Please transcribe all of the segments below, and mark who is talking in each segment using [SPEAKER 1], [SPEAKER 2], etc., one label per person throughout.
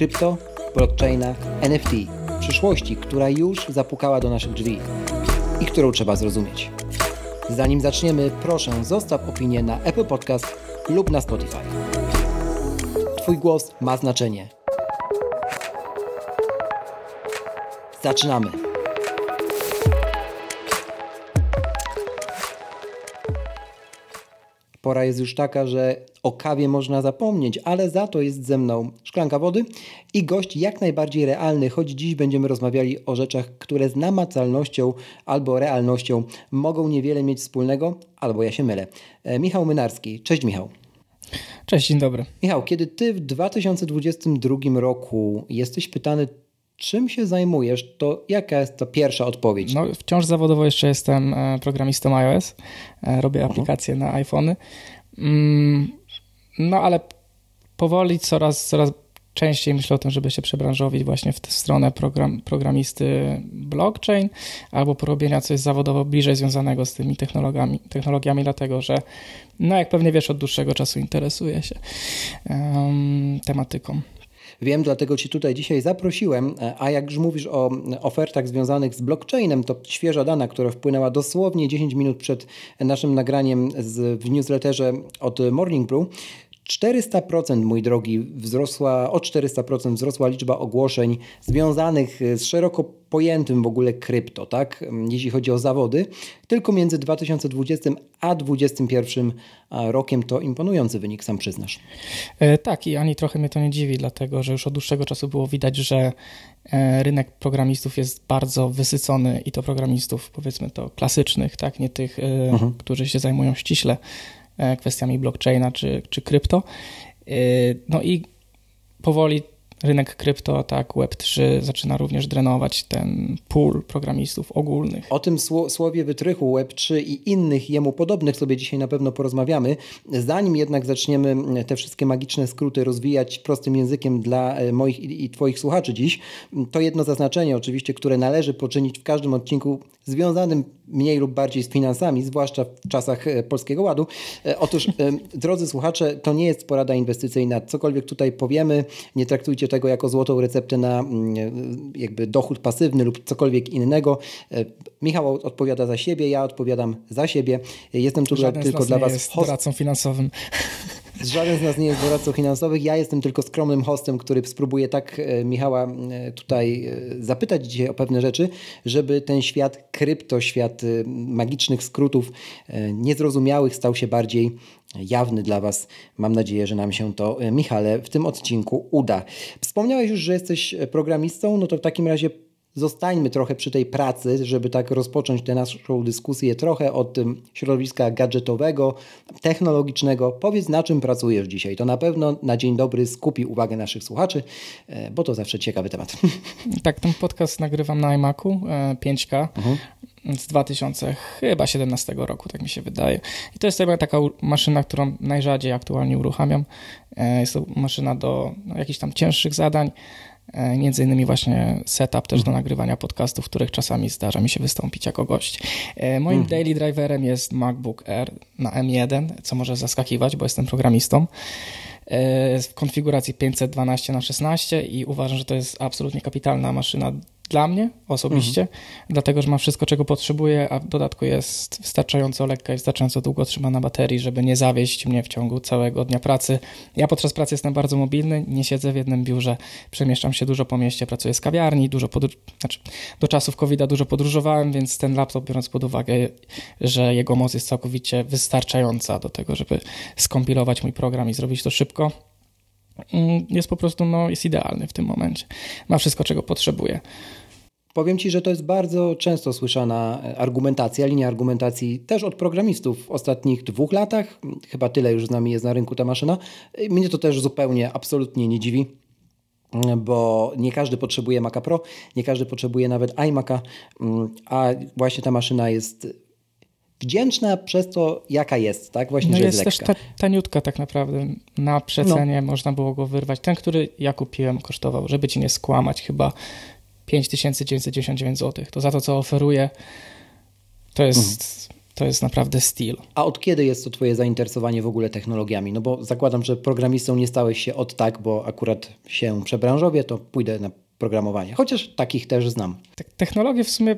[SPEAKER 1] krypto, blockchaina, NFT, przyszłości, która już zapukała do naszych drzwi i którą trzeba zrozumieć. Zanim zaczniemy, proszę zostaw opinię na Apple Podcast lub na Spotify. Twój głos ma znaczenie. Zaczynamy! Pora jest już taka, że o kawie można zapomnieć, ale za to jest ze mną szklanka wody i gość jak najbardziej realny, choć dziś będziemy rozmawiali o rzeczach, które z namacalnością albo realnością mogą niewiele mieć wspólnego, albo ja się mylę. E, Michał Mynarski. Cześć Michał.
[SPEAKER 2] Cześć, dzień dobry.
[SPEAKER 1] Michał, kiedy ty w 2022 roku jesteś pytany, czym się zajmujesz, to jaka jest ta pierwsza odpowiedź?
[SPEAKER 2] No, wciąż zawodowo jeszcze jestem e, programistą iOS. E, robię mhm. aplikacje na iPhony. Mm, no ale powoli coraz, coraz częściej myślę o tym, żeby się przebranżowić właśnie w tę stronę program, programisty blockchain albo porobienia coś zawodowo bliżej związanego z tymi technologiami, technologiami dlatego że no jak pewnie wiesz, od dłuższego czasu interesuję się um, tematyką.
[SPEAKER 1] Wiem, dlatego Ci tutaj dzisiaj zaprosiłem. A jak już mówisz o ofertach związanych z blockchainem, to świeża dana, która wpłynęła dosłownie 10 minut przed naszym nagraniem z, w newsletterze od Morning Brew. 400%, mój drogi, wzrosła, o 400% wzrosła liczba ogłoszeń związanych z szeroko pojętym w ogóle krypto, tak? Jeśli chodzi o zawody, tylko między 2020 a 2021 rokiem to imponujący wynik, sam przyznasz.
[SPEAKER 2] E, tak, i ani trochę mnie to nie dziwi, dlatego że już od dłuższego czasu było widać, że e, rynek programistów jest bardzo wysycony i to programistów, powiedzmy to klasycznych, tak, nie tych, e, mhm. którzy się zajmują ściśle E, kwestiami blockchaina czy, czy krypto. E, no i powoli rynek krypto, tak, Web3 zaczyna również drenować ten pool programistów ogólnych.
[SPEAKER 1] O tym słowie wytrychu Web3 i innych jemu podobnych sobie dzisiaj na pewno porozmawiamy. Zanim jednak zaczniemy te wszystkie magiczne skróty rozwijać prostym językiem dla e, moich i Twoich słuchaczy dziś, to jedno zaznaczenie oczywiście, które należy poczynić w każdym odcinku związanym mniej lub bardziej z finansami, zwłaszcza w czasach e, Polskiego Ładu. E, otóż, drodzy słuchacze, to nie jest porada inwestycyjna. Cokolwiek tutaj powiemy, nie traktujcie tego jako złotą receptę na mm, jakby dochód pasywny lub cokolwiek innego. E, Michał odpowiada za siebie, ja odpowiadam za siebie. Jestem tu tylko dla Was
[SPEAKER 2] jest host... doradcą finansowym.
[SPEAKER 1] Żaden z nas nie jest doradcą finansowym. Ja jestem tylko skromnym hostem, który spróbuje tak e, Michała e, tutaj zapytać dzisiaj o pewne rzeczy, żeby ten świat krypto, świat magicznych skrótów niezrozumiałych stał się bardziej jawny dla Was. Mam nadzieję, że nam się to, e, Michale, w tym odcinku uda. Wspomniałeś już, że jesteś programistą, no to w takim razie zostańmy trochę przy tej pracy, żeby tak rozpocząć tę naszą dyskusję trochę od środowiska gadżetowego, technologicznego. Powiedz, na czym pracujesz dzisiaj. To na pewno na dzień dobry skupi uwagę naszych słuchaczy, e, bo to zawsze ciekawy temat.
[SPEAKER 2] Tak, ten podcast nagrywam na iMacu 5K. Mhm z 2017 roku, tak mi się wydaje. I to jest taka maszyna, którą najrzadziej aktualnie uruchamiam. E, jest to maszyna do no, jakichś tam cięższych zadań, e, między innymi właśnie setup też do nagrywania podcastów, w których czasami zdarza mi się wystąpić jako gość. E, moim mhm. daily driverem jest MacBook Air na M1, co może zaskakiwać, bo jestem programistą w konfiguracji 512 na 16 i uważam, że to jest absolutnie kapitalna maszyna dla mnie osobiście, mhm. dlatego że ma wszystko, czego potrzebuję, a w dodatku jest wystarczająco lekka i wystarczająco długo trzyma na baterii, żeby nie zawieść mnie w ciągu całego dnia pracy. Ja podczas pracy jestem bardzo mobilny, nie siedzę w jednym biurze, przemieszczam się dużo po mieście, pracuję z kawiarni, dużo podróż... znaczy do czasów covid dużo podróżowałem, więc ten laptop, biorąc pod uwagę, że jego moc jest całkowicie wystarczająca do tego, żeby skompilować mój program i zrobić to szybko, mm, jest po prostu, no, jest idealny w tym momencie. Ma wszystko, czego potrzebuje.
[SPEAKER 1] Powiem Ci, że to jest bardzo często słyszana argumentacja, linia argumentacji też od programistów w ostatnich dwóch latach. Chyba tyle już z nami jest na rynku ta maszyna. Mnie to też zupełnie, absolutnie nie dziwi. bo nie każdy potrzebuje Maca Pro, nie każdy potrzebuje nawet iMac'a, a właśnie ta maszyna jest wdzięczna przez to, jaka jest, tak? Właśnie,
[SPEAKER 2] no
[SPEAKER 1] że
[SPEAKER 2] jest,
[SPEAKER 1] jest
[SPEAKER 2] też ta, taniutka tak naprawdę. Na przecenie no. można było go wyrwać. Ten, który ja kupiłem, kosztował, żeby ci nie skłamać, chyba 5999 zł. To za to, co oferuje, to jest... Mhm. To jest naprawdę styl.
[SPEAKER 1] A od kiedy jest to Twoje zainteresowanie w ogóle technologiami? No bo zakładam, że programistą nie stałeś się od tak, bo akurat się przebranżowię, to pójdę na programowanie. Chociaż takich też znam.
[SPEAKER 2] Technologie w sumie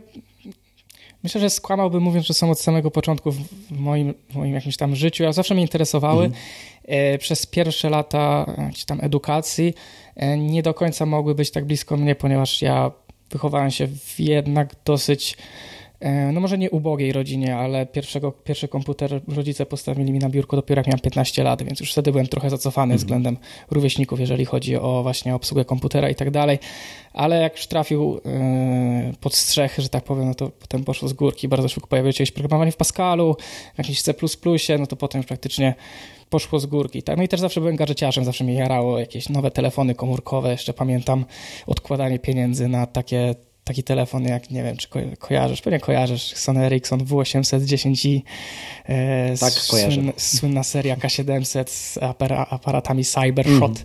[SPEAKER 2] Myślę, że skłamałbym mówiąc, że są od samego początku w moim, w moim jakimś tam życiu. Ja zawsze mnie interesowały. Mm. Przez pierwsze lata czy tam edukacji e, nie do końca mogły być tak blisko mnie, ponieważ ja wychowałem się w jednak dosyć E, no może nie ubogiej rodzinie, ale pierwszego, pierwszy komputer rodzice postawili mi na biurko dopiero jak miałem 15 lat, więc już wtedy byłem trochę zacofany mhm. względem rówieśników, jeżeli chodzi o właśnie obsługę komputera i tak dalej, ale jak już trafił yy, pod strzechy, że tak powiem, no to potem poszło z górki, bardzo szybko pojawiło się jakieś programowanie w Pascalu, w jakimś C++, no to potem już praktycznie poszło z górki. Tak? No i też zawsze byłem gadżeciarzem, zawsze mnie jarało jakiees nowe telefony komórkowe, jeszcze pamiętam odkładanie pieniędzy na takie taki telefon, jak nie wiem, czy ko kojarzysz, pewnie kojarzysz, Sony Ericsson W810i.
[SPEAKER 1] E, tak. Słynna,
[SPEAKER 2] słynna seria K700 z aparatami Cybershot mm.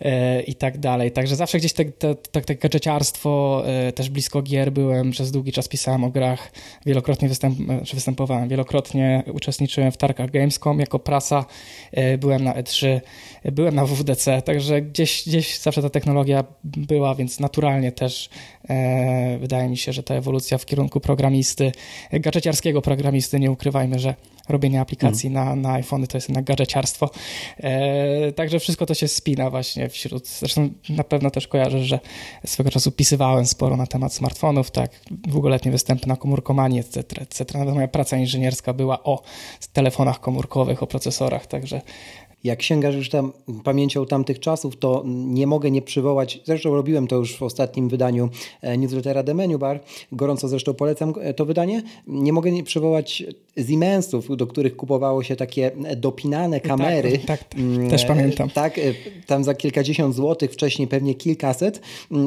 [SPEAKER 2] e, i tak dalej. Także zawsze gdzieś tak te, te, te gadżeciarstwo, e, też blisko gier byłem, przez długi czas pisałem o grach, wielokrotnie występ, występowałem, wielokrotnie uczestniczyłem w targach Gamescom jako prasa, e, byłem na E3, byłem na WWDC, także gdzieś, gdzieś zawsze ta technologia była, więc naturalnie też wydaje mi się, że ta ewolucja w kierunku programisty, gadżeciarskiego programisty, nie ukrywajmy, że robienie aplikacji mm. na, na iPhony to jest jednak gadżeciarstwo. E, także wszystko to się spina właśnie wśród, zresztą na pewno też kojarzę, że swego czasu pisywałem sporo na temat smartfonów, tak, długoletnie występy na komórkomanii, etc., etc. Nawet moja praca inżynierska była o telefonach komórkowych, o procesorach, także
[SPEAKER 1] jak sięgasz już tam pamięcią tamtych czasów, to nie mogę nie przywołać, zresztą robiłem to już w ostatnim wydaniu e, newslettera The Menu Bar, gorąco zresztą polecam e, to wydanie, nie mogę nie przywołać Siemensów, do których kupowało się takie dopinane tak, kamery.
[SPEAKER 2] Tak, tak, tak. też pamiętam.
[SPEAKER 1] Tak, tam za kilkadziesiąt złotych, wcześniej pewnie kilkaset,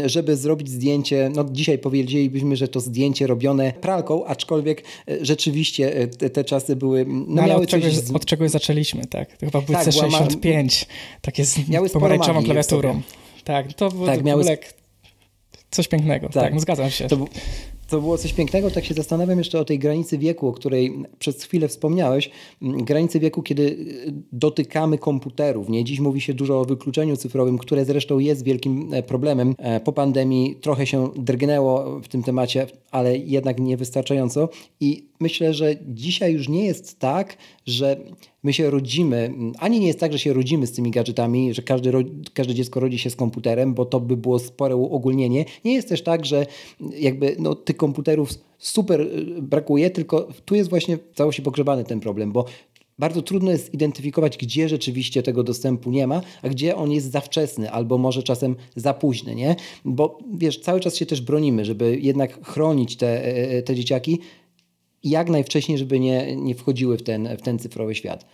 [SPEAKER 1] żeby zrobić zdjęcie, no dzisiaj powiedzielibyśmy, że to zdjęcie robione pralką, aczkolwiek rzeczywiście te, te czasy były...
[SPEAKER 2] No, no ale od, czegoś, z... od czegoś zaczęliśmy, tak? To chyba były tak, C6 65, takie z miały pomarańczową klawiaturą. Tak, to było tak, miały... coś pięknego, tak, tak no zgadzam się.
[SPEAKER 1] To, to było coś pięknego. Tak się zastanawiam jeszcze o tej granicy wieku, o której przez chwilę wspomniałeś. Mm, granicy wieku, kiedy y, dotykamy komputerów. Nie? Dziś mówi się dużo o wykluczeniu cyfrowym, które zresztą jest wielkim e, problemem. E, po pandemii trochę się drgnęło w tym temacie, ale jednak niewystarczająco. I myślę, że dzisiaj już nie jest tak, że my się rodzimy, ani nie jest tak, że się rodzimy z tymi gadżetami, że każdy, każde dziecko rodzi się z komputerem, bo to by było spore uogólnienie. Nie jest też tak, że jakby no, tych komputerów super y, brakuje, tylko tu jest właśnie całości pogrzebany ten problem, bo bardzo trudno jest zidentyfikować, gdzie rzeczywiście tego dostępu nie ma, a gdzie on jest za wczesny albo może czasem za późny, nie? Bo wiesz, cały czas się też bronimy, żeby jednak chronić te, e, e, te dzieciaki jak najwcześniej, żeby nie, nie wchodziły w ten, w ten cyfrowy świat.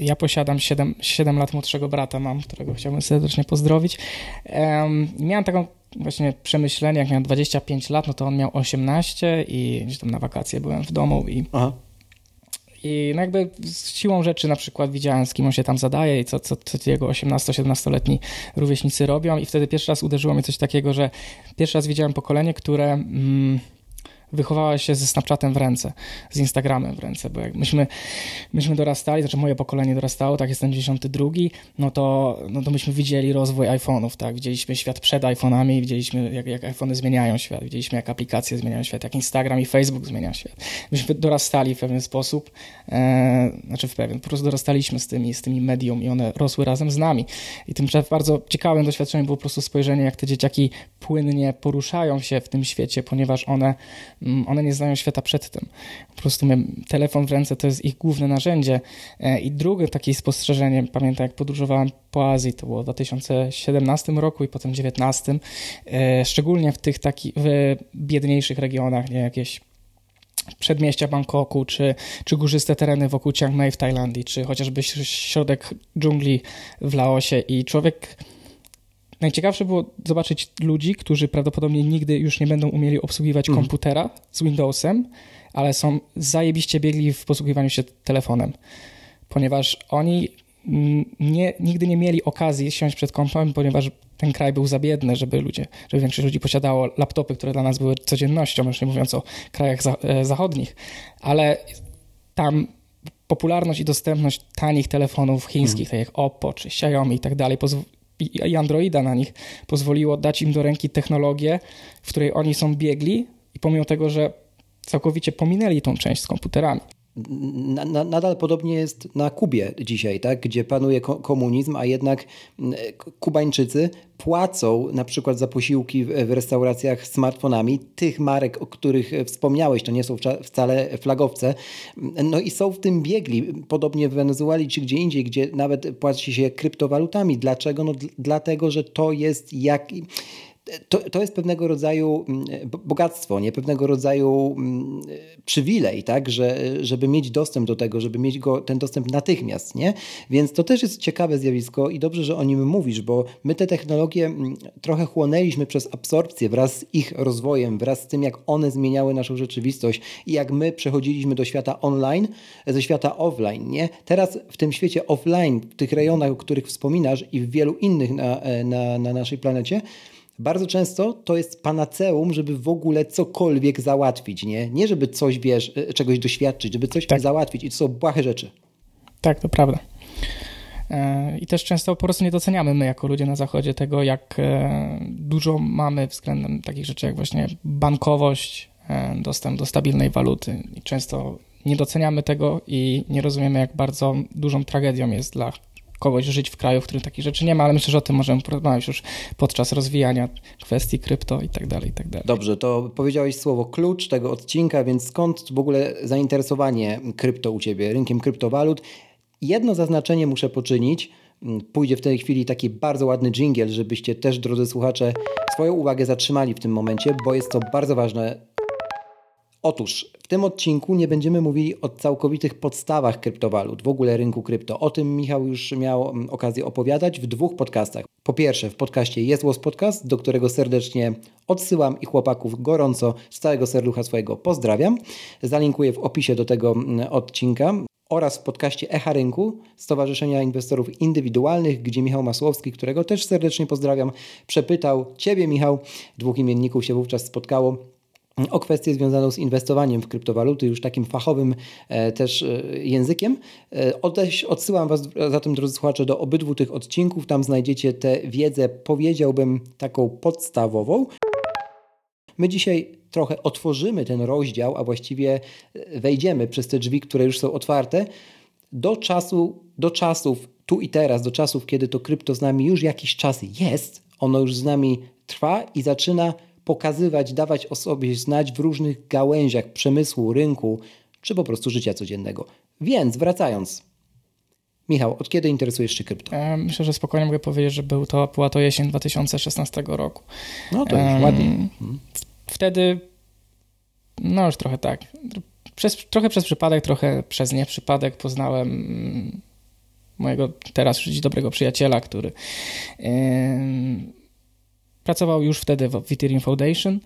[SPEAKER 2] Ja posiadam 7, 7 lat młodszego brata mam, którego chciałbym serdecznie pozdrowić. Um, miałem taką właśnie przemyślenie, jak miałem 25 lat, no to on miał 18 i gdzieś tam na wakacje byłem w domu i Aha. I no jakby z siłą rzeczy na przykład widziałem, z kim on się tam zadaje i co, co, co jego 18-17-letni rówieśnicy robią i wtedy pierwszy raz uderzyło mnie coś takiego, że pierwszy raz widziałem pokolenie, które... Mm, wychowała się ze Snapchatem w ręce, z Instagramem w ręce, bo jak myśmy, myśmy dorastali, znaczy moje pokolenie dorastało, tak jestem 92, no to, no to myśmy widzieli rozwój iPhone'ów, tak, widzieliśmy świat przed iPhone'ami, widzieliśmy jak, jak iPhone'y zmieniają świat, widzieliśmy jak aplikacje zmieniają świat, jak Instagram i Facebook zmieniają świat. Myśmy dorastali w pewien sposób, e, znaczy w pewien, po prostu dorastaliśmy z tymi, z tymi medium i one rosły razem z nami. I tym bardzo ciekawym doświadczeniem było po prostu spojrzenie, jak te dzieciaki płynnie poruszają się w tym świecie, ponieważ one one nie znają świata przed tym. Po prostu telefon w ręce to jest ich główne narzędzie. E, I drugie takie spostrzeżenie, pamiętam jak podróżowałem po Azji, to było w 2017 roku i potem 2019, e, szczególnie w tych takich w biedniejszych regionach, nie jakieś przedmieścia Bangkoku, czy, czy górzyste tereny wokół Chiang Mai w Tajlandii, czy chociażby środek dżungli w Laosie i człowiek najciekawsze było zobaczyć ludzi, którzy prawdopodobnie nigdy już nie będą umieli obsługiwać mm. komputera z Windowsem, ale są zajebiście biegli w posługiwaniu się telefonem, ponieważ oni nie, nigdy nie mieli okazji siąść przed kompem, ponieważ ten kraj był za biedny, żeby ludzie, żeby większość ludzi posiadało laptopy, które dla nas były codziennością, już nie mówiąc o krajach za, e, zachodnich, ale tam popularność i dostępność tanich telefonów chińskich, mm. tak jak Oppo czy Xiaomi i tak dalej, i Androida na nich pozwoliło dać im do ręki technologię, w której oni są biegli i pomimo tego, że całkowicie pominęli tą część z komputerami.
[SPEAKER 1] Na, na, nadal podobnie jest na Kubie dzisiaj, tak? gdzie panuje komunizm, a jednak Kubańczycy płacą na przykład za posiłki w, w restauracjach smartfonami tych marek, o których wspomniałeś, to nie są wcale flagowce, no i są w tym biegli, podobnie w Wenezueli czy gdzie indziej, gdzie nawet płaci się kryptowalutami. Dlaczego? No dlatego, że to jest jak to, to jest pewnego rodzaju mm, bogactwo, nie pewnego rodzaju mm, przywilej, tak, że, żeby mieć dostęp do tego, żeby mieć go, ten dostęp natychmiast, nie? Więc to też jest ciekawe zjawisko i dobrze, że o nim mówisz, bo my te technologie mm, trochę chłonęliśmy przez absorpcję wraz z ich rozwojem, wraz z tym, jak one zmieniały naszą rzeczywistość i jak my przechodziliśmy do świata online, ze świata offline, nie? Teraz w tym świecie offline, w tych rejonach, o których wspominasz i w wielu innych na, e, na, na naszej planecie, bardzo często to jest panaceum, żeby w ogóle cokolwiek załatwić, nie? Nie żeby coś, wiesz, e, czegoś doświadczyć, żeby coś tak. załatwić i to są błahe rzeczy.
[SPEAKER 2] Tak, to prawda. E, I też często po prostu nie doceniamy my jako ludzie na zachodzie tego, jak e, dużo mamy względem takich rzeczy jak właśnie bankowość, dostęp do stabilnej waluty. I często nie doceniamy tego i nie rozumiemy, jak bardzo dużą tragedią jest dla kogoś żyć w kraju, w którym takich rzeczy nie ma, ale myślę, że o tym możemy porozmawiać już podczas rozwijania kwestii krypto i tak dalej, i tak dalej.
[SPEAKER 1] Dobrze, to powiedziałeś słowo klucz tego odcinka, więc skąd w ogóle zainteresowanie krypto u Ciebie, rynkiem kryptowalut? Jedno zaznaczenie muszę poczynić, pójdzie w tej chwili taki bardzo ładny jingle, żebyście też, drodzy słuchacze, swoją uwagę zatrzymali w tym momencie, bo jest to bardzo ważne Otóż w tym odcinku nie będziemy mówili o całkowitych podstawach kryptowalut, w ogóle rynku krypto. O tym Michał już miał mm, okazję opowiadać w dwóch podcastach. Po pierwsze w podcaście Jest Głos Podcast, do którego serdecznie odsyłam i chłopaków gorąco z całego serducha swojego pozdrawiam. Zalinkuję w opisie do tego mm, odcinka oraz w podcaście Echa Rynku Stowarzyszenia Inwestorów Indywidualnych, gdzie Michał Masłowski, którego też serdecznie pozdrawiam, przepytał Ciebie, Michał, dwóch imienników się wówczas spotkało, o kwestię związaną z inwestowaniem w kryptowaluty, już takim fachowym e, też e, językiem. E, odsyłam Was zatem, drodzy słuchacze, do obydwu tych odcinków. Tam znajdziecie tę wiedzę, powiedziałbym, taką podstawową. My dzisiaj trochę otworzymy ten rozdział, a właściwie wejdziemy przez te drzwi, które już są otwarte, do czasu, do czasów tu i teraz, do czasów, kiedy to krypto z nami już jakiś czas jest, ono już z nami trwa i zaczyna pokazywać, dawać o sobie znać w różnych gałęziach przemysłu, rynku czy po prostu życia codziennego. Więc wracając. Michał, od kiedy interesujesz się krypto?
[SPEAKER 2] E, myślę, że spokojnie mogę powiedzieć, że był to, była to jesień 2016 roku.
[SPEAKER 1] No to już um, ładnie.
[SPEAKER 2] Wtedy, no już trochę tak, przez, trochę przez przypadek, trochę przez nieprzypadek poznałem mm, mojego teraz już dobrego przyjaciela, który Pracował już wtedy w Ethereum Foundation.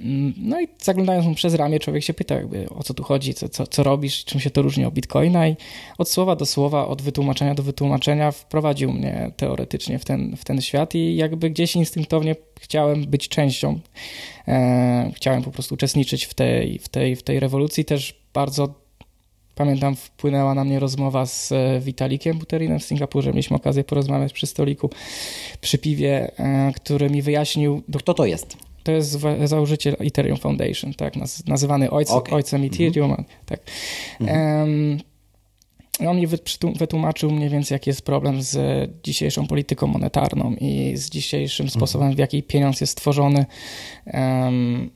[SPEAKER 2] Mm, no i zaglądając mu przez ramię, człowiek się pyta, jakby, o co tu chodzi, co, co, co robisz, czym się to różni od Bitcoina. I od słowa do słowa, od wytłumaczenia do wytłumaczenia wprowadził mnie teoretycznie w ten, w ten świat i jakby gdzieś instynktownie chciałem być częścią. E, chciałem po prostu uczestniczyć w tej, w, tej, w tej rewolucji. Też bardzo Pamiętam, wpłynęła na mnie rozmowa z e, Witalikiem Buterinem w Singapurze. Mieliśmy okazję porozmawiać przy stoliku, przy piwie, e, który mi wyjaśnił...
[SPEAKER 1] Kto to jest?
[SPEAKER 2] To jest założyciel Ethereum Foundation, tak, nazywany ojcem, okay. ojcem Ethereum. Mhm. Tak. Um, on mi wytłumaczył mniej więcej, jaki jest problem z dzisiejszą polityką monetarną i z dzisiejszym mhm. sposobem, w jaki pieniądz jest tworzony. Um,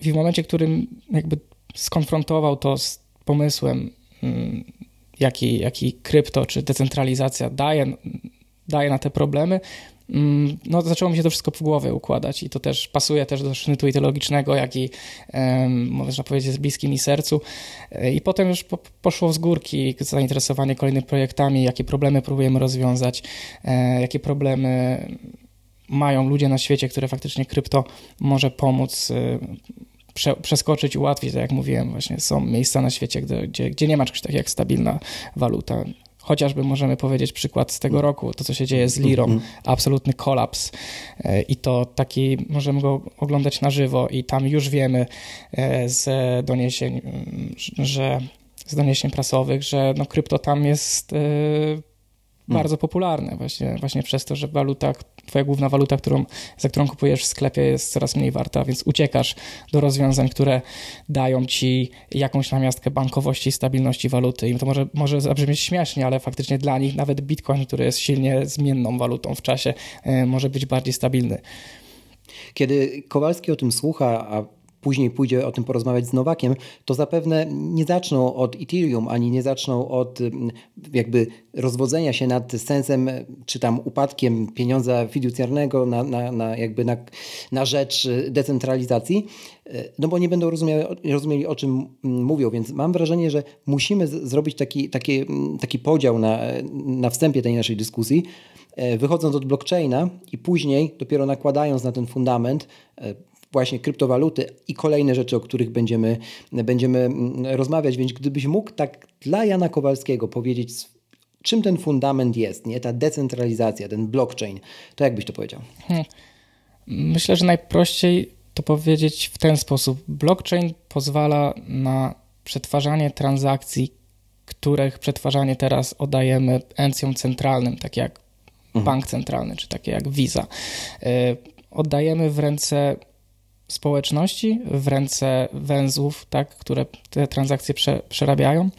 [SPEAKER 2] I w momencie, w którym jakby skonfrontował to z pomysłem, mm, jaki, jaki krypto czy decentralizacja daje, daje na te problemy, mm, no zaczęło mi się to wszystko w głowie układać i to też pasuje też do sznytu ideologicznego, jak i można powiedzieć jest bliskim mi sercu. I potem już po, poszło z górki zainteresowanie kolejnymi projektami, jakie problemy próbujemy rozwiązać, e, jakie problemy mają ludzie na świecie, które faktycznie krypto może pomóc prze, przeskoczyć, ułatwić, tak jak mówiłem, właśnie są miejsca na świecie, gdzie, gdzie, gdzie nie ma czegoś takiego jak stabilna waluta. Chociażby możemy powiedzieć przykład z tego roku, to co się dzieje z Lirą, mhm. absolutny kolaps e, i to taki, możemy go oglądać na żywo i tam już wiemy e, z doniesień, że z doniesień prasowych, że no krypto tam jest e. bardzo popularne właśnie, właśnie przez to, że waluta, twoja główna waluta, którą, za którą kupujesz w sklepie jest coraz mniej warta, więc uciekasz do rozwiązań, które dają ci jakąś namiastkę bankowości i stabilności waluty. I to może, może zabrzmieć śmiesznie, ale faktycznie dla nich nawet bitcoin, który jest silnie zmienną walutą w czasie, e, może być bardziej stabilny.
[SPEAKER 1] Kiedy Kowalski o tym słucha, a później pójdzie o tym porozmawiać z Nowakiem, to zapewne nie zaczną od Ethereum, ani nie zaczną od mm, jakby rozwodzenia się nad sensem, czy tam upadkiem pieniądza fiducjarnego na, na, na jakby na, na rzecz decentralizacji, no bo nie będą rozumieli, rozumieli o czym mówią, więc mam wrażenie, że musimy zrobić taki, taki, taki podział na, na wstępie tej naszej dyskusji, e, wychodząc od blockchaina i później dopiero nakładając na ten fundament e, właśnie kryptowaluty i kolejne rzeczy, o których będziemy, będziemy mm, rozmawiać. Więc gdybyś mógł tak dla Jana Kowalskiego powiedzieć, czym ten fundament jest, nie? ta decentralizacja, ten blockchain, to jak byś to powiedział? Hmm.
[SPEAKER 2] Myślę, że najprościej to powiedzieć w ten sposób. Blockchain pozwala na przetwarzanie transakcji, których przetwarzanie teraz oddajemy encjom centralnym, tak jak mhm. bank centralny, czy takie jak Visa. Y, oddajemy w ręce społeczności w ręce węzłów, tak, które te transakcje prze, przerabiają.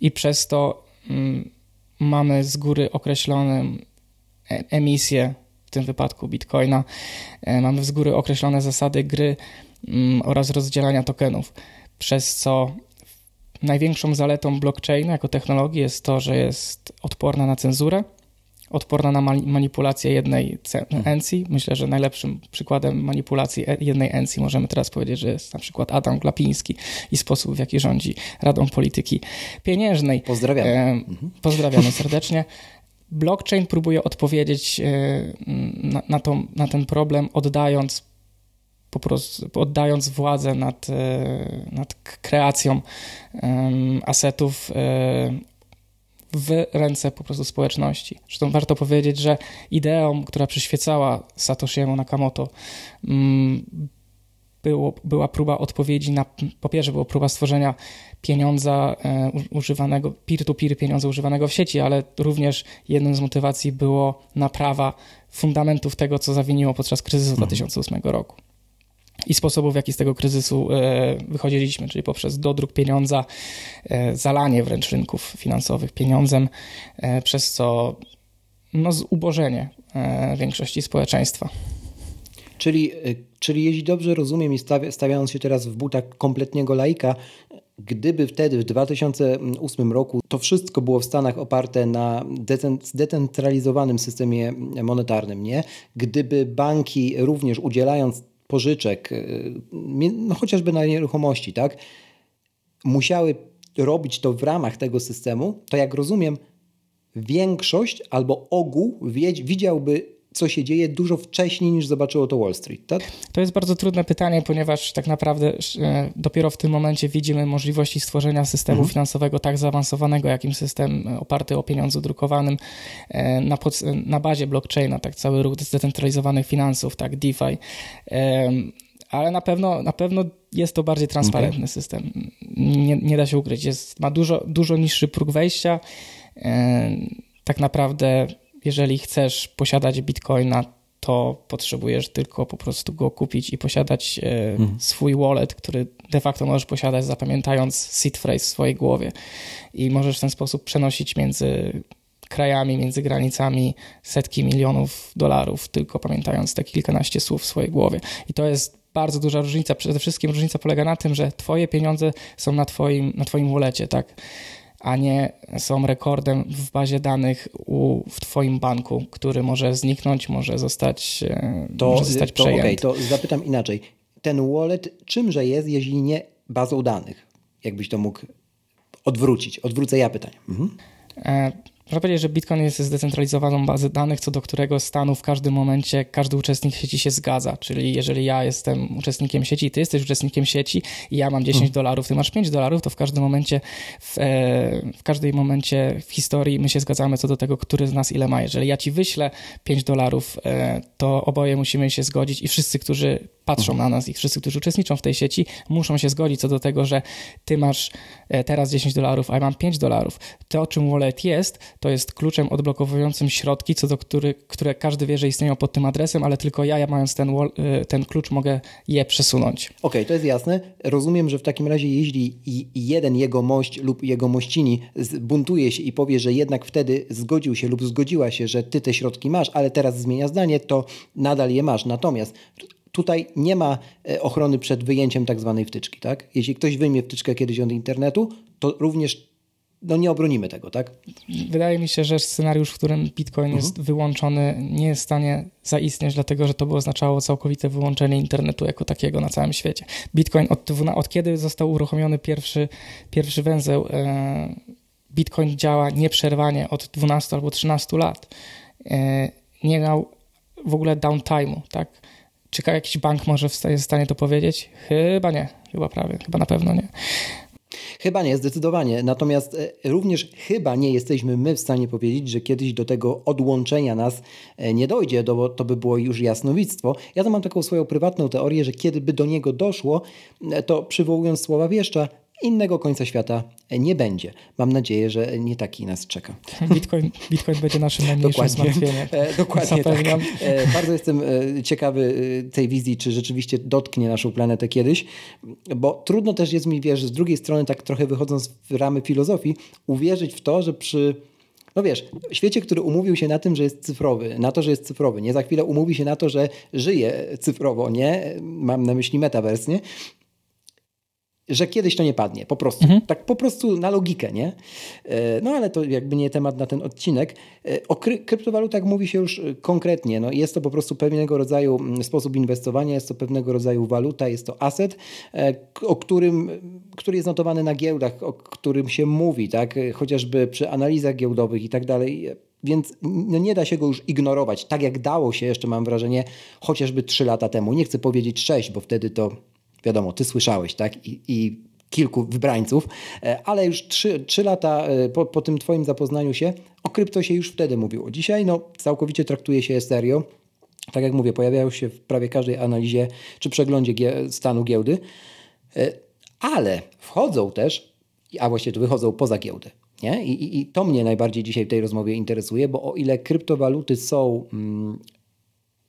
[SPEAKER 2] I przez to mm, mamy z góry określoną e, emisję, w tym wypadku bitcoina, e, mamy z góry określone zasady gry mm, oraz rozdzielania tokenów, przez co największą zaletą blockchaina jako technologii jest to, że jest odporna na cenzurę, odporna na manipulację jednej hmm. encji. Myślę, że najlepszym przykładem manipulacji e, jednej encji możemy teraz powiedzieć, że jest na przykład Adam Glapiński i sposób, w jaki rządzi Radą Polityki Pieniężnej.
[SPEAKER 1] Pozdrawiamy. E,
[SPEAKER 2] pozdrawiamy serdecznie. Blockchain próbuje odpowiedzieć e, na, na, na ten problem, oddając po prostu oddając władzę nad, nad kreacją asetów w ręce po prostu społeczności. Zresztą warto powiedzieć, że ideą, która przyświecała Satoshiemu Nakamoto, mm, było, była próba odpowiedzi na, po pierwsze, była próba stworzenia pieniądza e, używanego, peer-to-peer pieniądza używanego w sieci, ale również jedną z motywacji było naprawa fundamentów tego, co zawiniło podczas kryzysu mhm. 2008 roku i sposobów, w jaki z tego kryzysu e, wychodziliśmy, czyli poprzez dodruk pieniądza, e, zalanie wręcz rynków finansowych pieniądzem, e, przez co no, zubożenie większości społeczeństwa.
[SPEAKER 1] Czyli, czyli jeśli dobrze rozumiem i stawiając się teraz w butach kompletnego laika, gdyby wtedy w 2008 roku to wszystko było w Stanach oparte na zdecentralizowanym systemie monetarnym, nie? Gdyby banki również udzielając pożyczek, y, no chociażby na nieruchomości, tak, musiały robić to w ramach tego systemu, to jak rozumiem, większość albo ogół widziałby co się dzieje dużo wcześniej niż zobaczyło to Wall Street, tak?
[SPEAKER 2] To jest bardzo trudne pytanie, ponieważ tak naprawdę e, dopiero w tym momencie widzimy możliwości stworzenia systemu mhm. finansowego tak zaawansowanego, jakim system e, oparty o pieniądzu drukowanym e, na, pod, na bazie blockchaina, tak cały ruch zdecentralizowanych finansów, tak DeFi ale na pewno, na pewno jest to bardziej transparentny okay. system. Nie, nie, da się ukryć. Jest, ma dużo, dużo niższy próg wejścia. Tak naprawdę jeżeli chcesz posiadać bitcoina, to potrzebujesz tylko po prostu go kupić i posiadać e, mhm. swój wallet, który de facto możesz posiadać zapamiętając seed phrase w swojej głowie i możesz w ten sposób przenosić między krajami, między granicami setki milionów dolarów, tylko pamiętając te kilkanaście słów w swojej głowie. I to jest bardzo duża różnica. Przede wszystkim różnica polega na tym, że twoje pieniądze są na twoim, na twoim wallecie, tak? A nie są rekordem w bazie danych u, w Twoim banku, który może zniknąć, może zostać, e, to, może zostać
[SPEAKER 1] to,
[SPEAKER 2] przejęty.
[SPEAKER 1] Okay, to zapytam inaczej. Ten wallet czymże jest, jeśli nie bazą danych? Jakbyś to mógł odwrócić? Odwrócę ja pytanie. Mhm.
[SPEAKER 2] E, można powiedzieć, że Bitcoin jest zdecentralizowaną bazą danych, co do którego stanu w każdym momencie każdy uczestnik sieci się zgadza. Czyli jeżeli ja jestem uczestnikiem sieci, ty jesteś uczestnikiem sieci i ja mam 10 hmm. dolarów, ty masz 5 dolarów, to w każdym momencie w, e, w każdym momencie w historii my się zgadzamy co do tego, który z nas ile ma. Jeżeli ja ci wyślę 5 dolarów, e, to oboje musimy się zgodzić i wszyscy, którzy patrzą mhm. na nas i wszyscy, którzy uczestniczą w tej sieci, muszą się zgodzić co do tego, że ty masz e, teraz 10 dolarów, a ja mam 5 dolarów. To, o czym wallet jest, to jest kluczem odblokowującym środki, co do który, które każdy wie, że istnieją pod tym adresem, ale tylko ja, ja mając ten, e, ten klucz, mogę je przesunąć.
[SPEAKER 1] Okej, okay, to jest jasne. Rozumiem, że w takim razie, jeśli jeden jego mość lub jego mościni buntuje się i powie, że jednak wtedy zgodził się lub zgodziła się, że ty te środki masz, ale teraz zmienia zdanie, to nadal je masz. Natomiast Tutaj nie ma e, ochrony przed wyjęciem tak zwanej wtyczki. Tak? Jeśli ktoś wyjmie wtyczkę kiedyś od internetu, to również no nie obronimy tego, tak?
[SPEAKER 2] Wydaje mi się, że scenariusz, w którym Bitcoin mhm. jest wyłączony, nie jest w stanie zaistnieć, dlatego że to by oznaczało całkowite wyłączenie internetu jako takiego na całym świecie. Bitcoin od, od kiedy został uruchomiony pierwszy, pierwszy węzeł, e, Bitcoin działa nieprzerwanie od 12 albo 13 lat. E, nie miał w ogóle downtime'u, tak? Czy jakiś bank może jest w stanie to powiedzieć? Chyba nie, chyba prawie, chyba na pewno nie.
[SPEAKER 1] Chyba nie, zdecydowanie. Natomiast e, również chyba nie jesteśmy my w stanie powiedzieć, że kiedyś do tego odłączenia nas e, nie dojdzie, bo to by było już jasnowictwo. Ja to mam taką swoją prywatną teorię, że kiedy by do niego doszło, e, to przywołując słowa wieszcza, innego końca świata nie będzie. Mam nadzieję, że nie taki nas czeka.
[SPEAKER 2] Bitcoin, Bitcoin będzie naszym najmniejszym zmartwieniem.
[SPEAKER 1] E, dokładnie tak. E, bardzo jestem e, ciekawy tej wizji, czy rzeczywiście dotknie naszą planetę kiedyś, bo trudno też jest mi, wiesz, z drugiej strony tak trochę wychodząc w ramy filozofii, uwierzyć w to, że przy no wiesz, świecie, który umówił się na tym, że jest cyfrowy, na to, że jest cyfrowy, nie za chwilę umówi się na to, że żyje cyfrowo, nie? Mam na myśli metaverse, nie? Że kiedyś to nie padnie, po prostu. Mhm. Tak po prostu na logikę, nie? E, no ale to jakby nie temat na ten odcinek. E, o kry kryptowalutach mówi się już e, konkretnie. No, jest to po prostu pewnego rodzaju sposób inwestowania, jest to pewnego rodzaju waluta, jest to asset, o którym, który jest notowany na giełdach, o którym się mówi, tak? Chociażby przy analizach giełdowych i tak dalej. Więc no nie da się go już ignorować, tak jak dało się jeszcze, mam wrażenie, chociażby 3 lata temu. Nie chcę powiedzieć 6, bo wtedy to wiadomo, ty słyszałeś, tak? I, i kilku wybrańców, e, ale już trzy, trzy lata e, po, po tym twoim zapoznaniu się o krypto się już wtedy mówiło. Dzisiaj no, całkowicie traktuje się serio. Tak jak mówię, pojawiają się w prawie każdej analizie czy przeglądzie stanu giełdy, e, ale wchodzą też, a właściwie to wychodzą poza giełdę. Nie? I, i, I, to mnie najbardziej dzisiaj w tej rozmowie interesuje, bo o ile kryptowaluty są mm,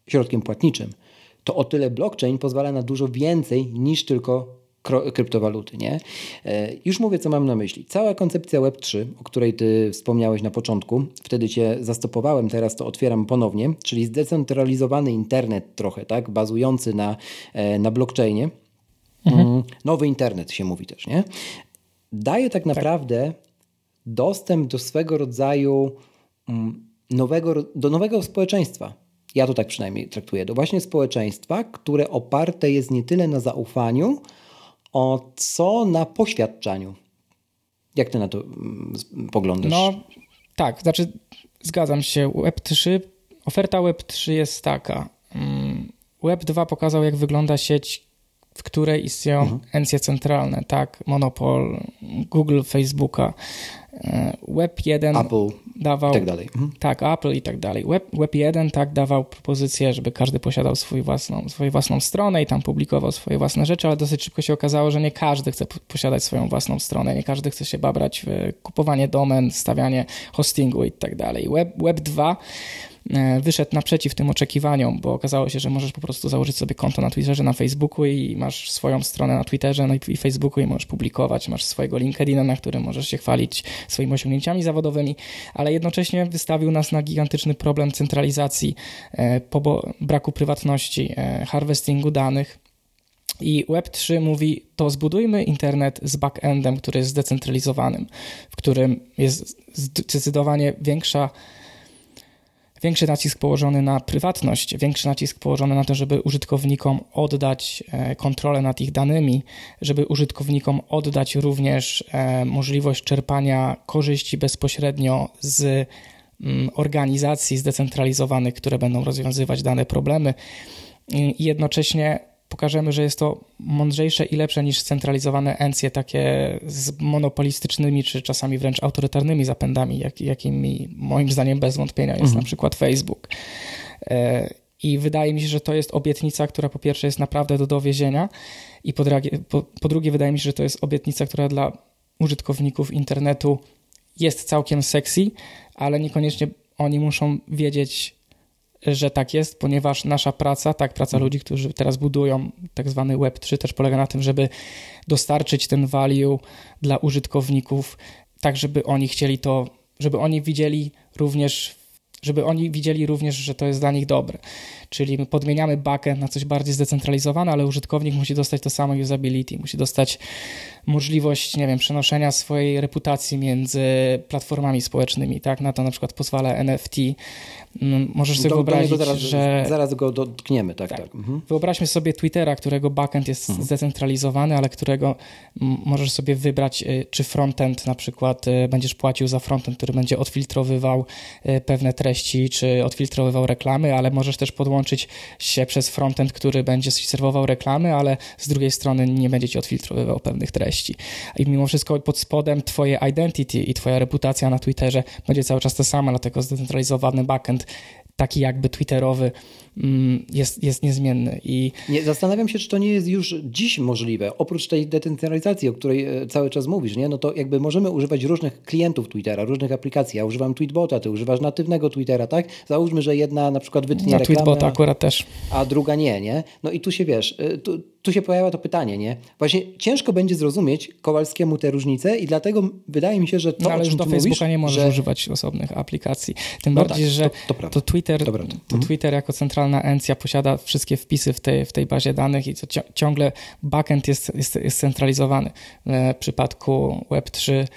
[SPEAKER 1] środkiem płatniczym, to o tyle blockchain pozwala na dużo więcej niż tylko kryptowaluty. Nie? E, już mówię, co mam na myśli. Cała koncepcja Web3, o której ty wspomniałeś na początku, wtedy cię zastopowałem, teraz to otwieram ponownie, czyli zdecentralizowany internet trochę, tak, bazujący na, e, na blockchainie. Mhm. Mm, nowy internet się mówi też, nie? Daje tak, tak. naprawdę tak. dostęp do swego rodzaju mm, nowego, do nowego społeczeństwa ja to tak przynajmniej traktuję, do właśnie społeczeństwa, które oparte jest nie tyle na zaufaniu, o co na poświadczaniu. Jak ty na to mm, poglądasz?
[SPEAKER 2] No tak, znaczy zgadzam się. Web3, oferta Web3 jest taka. Mm, Web2 pokazał, jak wygląda sieć, w której istnieją mhm. encje centralne, tak? Monopol, Google, Facebooka. E, Web 1
[SPEAKER 1] Apple
[SPEAKER 2] dawał.
[SPEAKER 1] I tak dalej. Mhm.
[SPEAKER 2] Tak, Apple i tak dalej. Web, Web 1 tak dawał propozycję, żeby każdy posiadał swój własną, swoją własną stronę i tam publikował swoje własne rzeczy, ale dosyć szybko się okazało, że nie każdy chce posiadać swoją własną stronę, nie każdy chce się babrać w kupowanie domen, stawianie hostingu i tak dalej. Web, Web 2 E, wyszedł naprzeciw tym oczekiwaniom, bo okazało się, że możesz po prostu założyć sobie konto na Twitterze, na Facebooku i masz swoją stronę na Twitterze no i Facebooku i możesz publikować, masz swojego LinkedIna, na którym możesz się chwalić swoimi osiągnięciami zawodowymi, ale jednocześnie wystawił nas na gigantyczny problem centralizacji, e, braku prywatności, e, harvestingu danych. I Web3 mówi, to zbudujmy internet z backendem, który jest zdecentralizowanym, w którym jest zdecydowanie większa większy nacisk położony na prywatność, większy nacisk położony na to, żeby użytkownikom oddać e, kontrolę nad ich danymi, żeby użytkownikom oddać również e, możliwość czerpania korzyści bezpośrednio z mm, organizacji zdecentralizowanych, które będą rozwiązywać dane problemy. I jednocześnie pokażemy, że jest to mądrzejsze i lepsze niż scentralizowane encje takie z monopolistycznymi czy czasami wręcz autorytarnymi zapędami, jak, jakimi moim zdaniem bez wątpienia jest mhm. na przykład Facebook. E, I wydaje mi się, że to jest obietnica, która po pierwsze jest naprawdę do dowiezienia i po, po, po drugie wydaje mi się, że to jest obietnica, która dla użytkowników internetu jest całkiem sexy, ale niekoniecznie oni muszą wiedzieć, że tak jest, ponieważ nasza praca, tak, praca mhm. ludzi, którzy teraz budują tak zwany Web3, też polega na tym, żeby dostarczyć ten value dla użytkowników, tak żeby oni chcieli to, żeby oni widzieli również, żeby oni widzieli również, że to jest dla nich dobre. Czyli my podmieniamy backend na coś bardziej zdecentralizowane, ale użytkownik musi dostać to samo usability, musi dostać możliwość, nie wiem, przenoszenia swojej reputacji między platformami społecznymi, tak? Na to na przykład pozwala NFT. Mm, możesz sobie do, wyobrazić, do
[SPEAKER 1] zaraz,
[SPEAKER 2] że...
[SPEAKER 1] Zaraz go dotkniemy, tak, tak. tak.
[SPEAKER 2] Mhm. Wyobraźmy sobie Twittera, którego backend jest mhm. zdecentralizowany, ale którego możesz sobie wybrać, y, czy frontend na przykład y, będziesz płacił za frontend, który będzie odfiltrowywał y, pewne treści, czy odfiltrowywał reklamy, ale możesz też podłączyć się przez frontend, który będzie serwował reklamy, ale z drugiej strony nie będzie ci odfiltrowywał pewnych treści. I mimo wszystko pod spodem twoje identity i twoja reputacja na Twitterze będzie cały czas ta sama, dlatego zdecentralizowany backend taki jakby twitterowy jest, jest niezmienny. I...
[SPEAKER 1] Nie, zastanawiam się, czy to nie jest już dziś możliwe. Oprócz tej decentralizacji, o której e, cały czas mówisz, nie? no to jakby możemy używać różnych klientów Twittera, różnych aplikacji. Ja używam Tweetbota, ty używasz natywnego Twittera, tak? Załóżmy, że jedna na przykład wytnie
[SPEAKER 2] na
[SPEAKER 1] reklamę,
[SPEAKER 2] Tweetbota akurat też.
[SPEAKER 1] a druga nie, nie? No i tu się wiesz, e, tu, tu się pojawia to pytanie, nie? Właśnie ciężko będzie zrozumieć Kowalskiemu te różnice i dlatego wydaje mi się, że to, no,
[SPEAKER 2] ale już do Facebooka mówisz, nie możesz że... używać osobnych aplikacji. Tym no bardziej, tak, że to, to, to Twitter, to, to mhm. Twitter jako centralna encja posiada wszystkie wpisy w tej, w tej bazie danych i to ciągle backend jest, jest, jest centralizowany. W przypadku Web3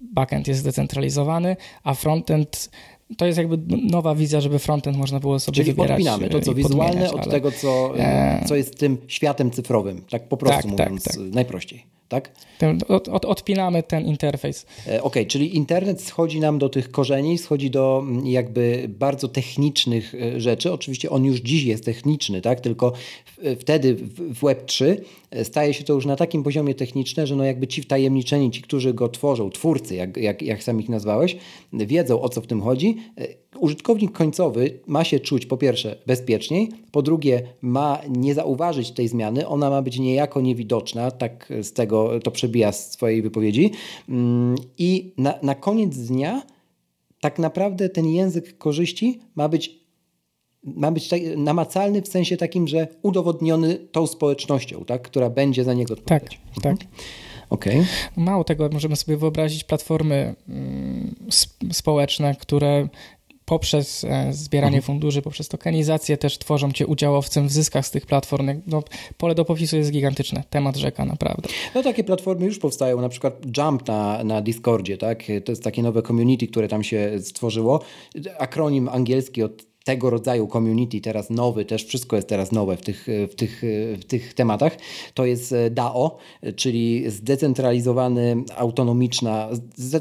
[SPEAKER 2] backend jest zdecentralizowany, a frontend to jest jakby nowa wizja, żeby frontend można było sobie
[SPEAKER 1] Czyli
[SPEAKER 2] wybierać.
[SPEAKER 1] odpinamy to, co wizualne od ale... tego, co, e, co jest tym światem cyfrowym, tak po prostu tak mówiąc tak, tak. najprościej tak?
[SPEAKER 2] Od, od, odpinamy ten interfejs.
[SPEAKER 1] E, ok, czyli internet schodzi nam do tych korzeni, schodzi do mm, jakby bardzo technicznych e, rzeczy. Oczywiście on już dziś jest techniczny, tak? Tylko wtedy w Web3 e, staje się to już na takim poziomie technicznym, że no jakby ci wtajemniczeni, ci, którzy go tworzą, twórcy, jak, jak, jak sam ich nazwałeś, wiedzą o co w tym chodzi użytkownik końcowy ma się czuć po pierwsze bezpieczniej, po drugie ma nie zauważyć tej zmiany, ona ma być niejako niewidoczna, tak z tego to przebija z swojej wypowiedzi. Mm, I na, na koniec dnia tak naprawdę ten język korzyści ma być ma być tak, namacalny w sensie takim, że udowodniony tą społecznością, tak, która będzie za niego odpowiadać.
[SPEAKER 2] Tak, tak. Mhm.
[SPEAKER 1] Okay.
[SPEAKER 2] Mało tego, możemy sobie wyobrazić platformy mm, społeczne, które poprzez e, zbieranie mhm. funduszy, poprzez tokenizację też tworzą cię udziałowcem w zyskach z tych platform. No, pole do popisu jest gigantyczne. Temat rzeka, naprawdę.
[SPEAKER 1] No takie platformy już powstają, na przykład Jump na, na Discordzie, tak? To jest takie nowe community, które tam się stworzyło. Akronim angielski od tego rodzaju community, teraz nowy, też wszystko jest teraz nowe w tych, w tych, w tych tematach, to jest e, DAO, czyli zdecentralizowany, autonomiczna,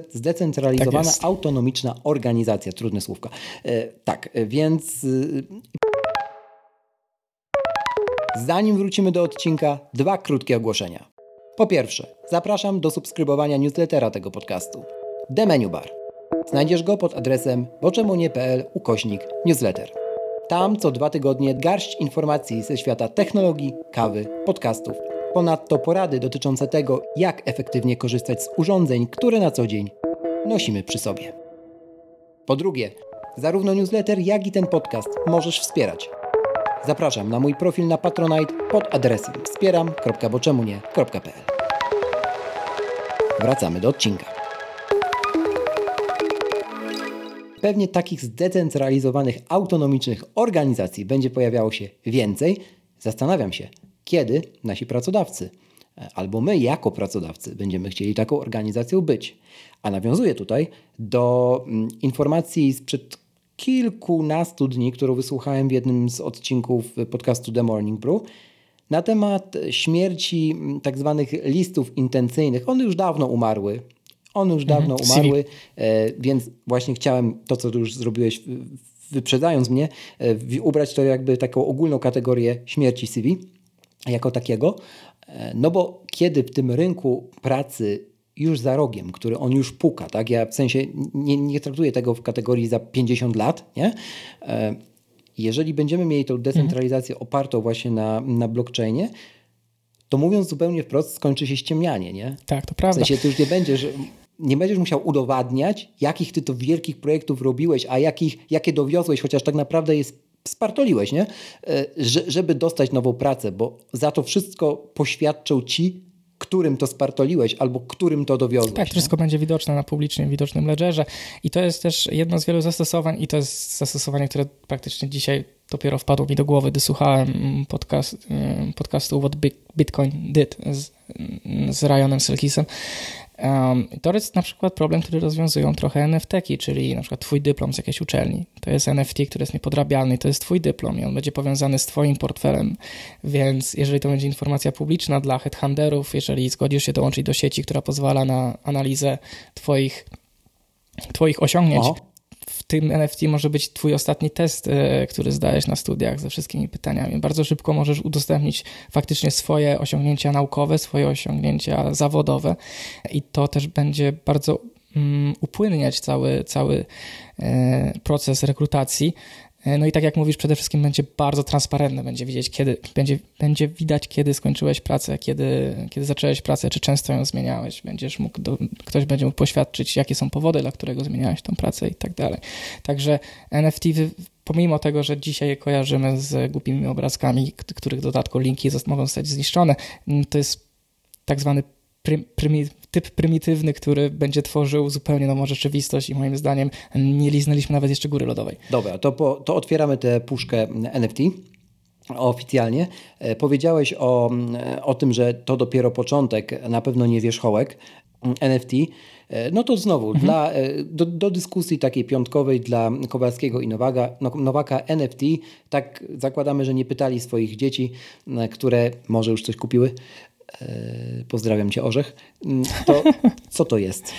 [SPEAKER 1] zdecentralizowana, tak autonomiczna organizacja, trudne słówka. E, tak, więc e, zanim wrócimy do odcinka, dwa krótkie ogłoszenia. Po pierwsze, zapraszam do subskrybowania newslettera tego podcastu. The Menu Bar Znajdziesz go pod adresem boczemunie.pl ukośnik newsletter. Tam co dwa tygodnie garść informacji ze świata technologii, kawy, podcastów. Ponadto porady dotyczące tego, jak efektywnie korzystać z urządzeń, które na co dzień nosimy przy sobie. Po drugie, zarówno newsletter, jak i ten podcast możesz wspierać. Zapraszam na mój profil na Patronite pod adresem wspieram.boczemunie.pl Wracamy do odcinka. Pewnie takich zdecentralizowanych, autonomicznych organizacji będzie pojawiało się więcej. Zastanawiam się, kiedy nasi pracodawcy e, albo my jako pracodawcy będziemy chcieli taką organizacją być. A nawiązuję tutaj do mm, informacji sprzed kilkunastu dni, którą wysłuchałem w jednym z odcinków podcastu The Morning Brew, na temat śmierci tak zwanych listów intencyjnych. One już dawno umarły. One już dawno mhm, umarły, e, więc właśnie chciałem to, co już zrobiłeś, wyprzedzając mnie, e, ubrać to jakby taką ogólną kategorię śmierci CV jako takiego. E, no bo kiedy w tym rynku pracy już za rogiem, który on już puka, tak? Ja w sensie nie, nie traktuję tego w kategorii za 50 lat, nie? Jeżeli będziemy mieli tą decentralizację mhm. opartą właśnie na, na blockchainie, to mówiąc zupełnie wprost, skończy się ściemnianie, nie?
[SPEAKER 2] Tak, to prawda.
[SPEAKER 1] W sensie ty już nie będziesz, nie będziesz musiał udowadniać, jakich ty to wielkich projektów robiłeś, a jakich, jakie dowiozłeś, chociaż tak naprawdę jest spartoliłeś, nie? E, żeby dostać nową pracę, bo za to wszystko poświadczą ci którym to spartoliłeś albo którym to dowiozłeś.
[SPEAKER 2] Tak, wszystko będzie widoczne na publicznym, widocznym ledgerze i to jest też jedno z wielu zastosowań i to jest zastosowanie, które praktycznie dzisiaj dopiero wpadło mi do głowy, gdy słuchałem podcast, podcastu What Bitcoin Did z, z Ryanem Selkisem To jest na przykład problem, który rozwiązują trochę NFT-ki, czyli na przykład twój dyplom z jakiejś uczelni. To jest NFT, który jest niepodrabialny, to jest twój dyplom i on będzie powiązany z twoim portfelem, więc jeżeli to będzie informacja publiczna dla headhunterów, jeżeli zgodzisz się dołączyć do sieci, która pozwala na analizę twoich, twoich osiągnięć, w tym NFT może być twój ostatni test, e, który zdajesz na studiach ze wszystkimi pytaniami. Bardzo szybko możesz udostępnić faktycznie swoje osiągnięcia naukowe, swoje osiągnięcia zawodowe i to też będzie bardzo um, upłynniać cały, cały e, proces rekrutacji no i tak jak mówisz, przede wszystkim będzie bardzo transparentne, będzie widzieć, kiedy, będzie, będzie widać, kiedy skończyłeś pracę, kiedy, kiedy zacząłeś pracę, czy często ją zmieniałeś. Będziesz mógł, do, ktoś będzie mógł poświadczyć, jakie są powody, dla którego zmieniałeś tą pracę i tak dalej. Także NFT, pomimo tego, że dzisiaj je kojarzymy z głupimi obrazkami, których w dodatku linki mogą zostać zniszczone, to jest tak zwany typ prymitywny, który będzie tworzył zupełnie nową rzeczywistość i moim zdaniem nie liznęliśmy nawet jeszcze góry lodowej.
[SPEAKER 1] Dobra, to, po, to otwieramy tę puszkę NFT oficjalnie. E, powiedziałeś o, o tym, że to dopiero początek, na pewno nie wierzchołek NFT. E, no to znowu, mhm. dla, e, do, do, dyskusji takiej piątkowej dla Kowalskiego i Nowaka, no, Nowaka NFT, tak zakładamy, że nie pytali swoich dzieci, które może już coś kupiły, E, pozdrawiam cię, Orzech. Mm, to co to jest?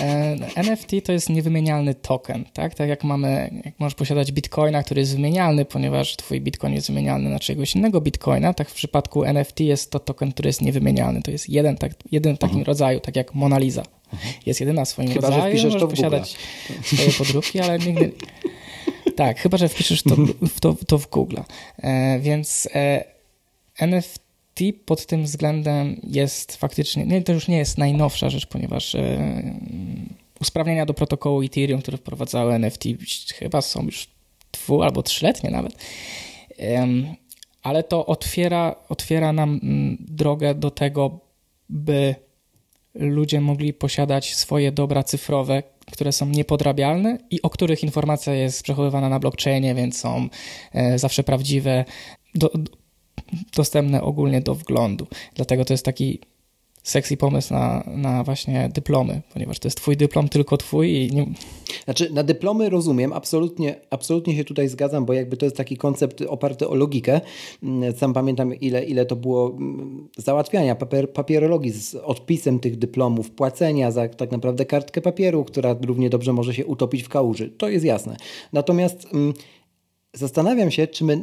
[SPEAKER 2] E, NFT to jest niewymienialny token, tak? Tak jak mamy, jak możesz posiadać bitcoina, który jest wymienialny, ponieważ twój bitcoin jest wymienialny na czegoś innego bitcoina, tak w przypadku NFT jest to token, który jest niewymienialny. To jest jeden, tak, jeden w takim mhm. rodzaju, tak jak Mona Lisa. Mhm. Jest jedyna w swoim
[SPEAKER 1] chyba,
[SPEAKER 2] rodzaju,
[SPEAKER 1] że
[SPEAKER 2] możesz posiadać swoje podróbki, ale nigdy... Tak, chyba, że wpiszesz to, to, to w Google. E, więc e, NFT TIP pod tym względem jest faktycznie, nie, to już nie jest najnowsza rzecz, ponieważ e, usprawnienia do protokołu Ethereum, które wprowadzały NFT, chyba są już dwu albo trzyletnie nawet. Ale to otwiera, otwiera nam m, drogę do tego, by ludzie mogli posiadać swoje dobra cyfrowe, które są niepodrabialne i o których informacja jest przechowywana na blockchainie, więc są e, zawsze prawdziwe. Do, dostępne ogólnie do wglądu. Dlatego to jest taki sexy pomysł na, na właśnie dyplomy, ponieważ to jest twój dyplom, tylko twój i nie...
[SPEAKER 1] Znaczy na dyplomy rozumiem, absolutnie, absolutnie się tutaj zgadzam, bo jakby to jest taki koncept oparty o logikę. Mm, sam pamiętam ile, ile to było mm, załatwiania papier, papierologii z odpisem tych dyplomów, płacenia za tak naprawdę kartkę papieru, która równie dobrze może się utopić w kałuży. To jest jasne. Natomiast mm, zastanawiam się, czy my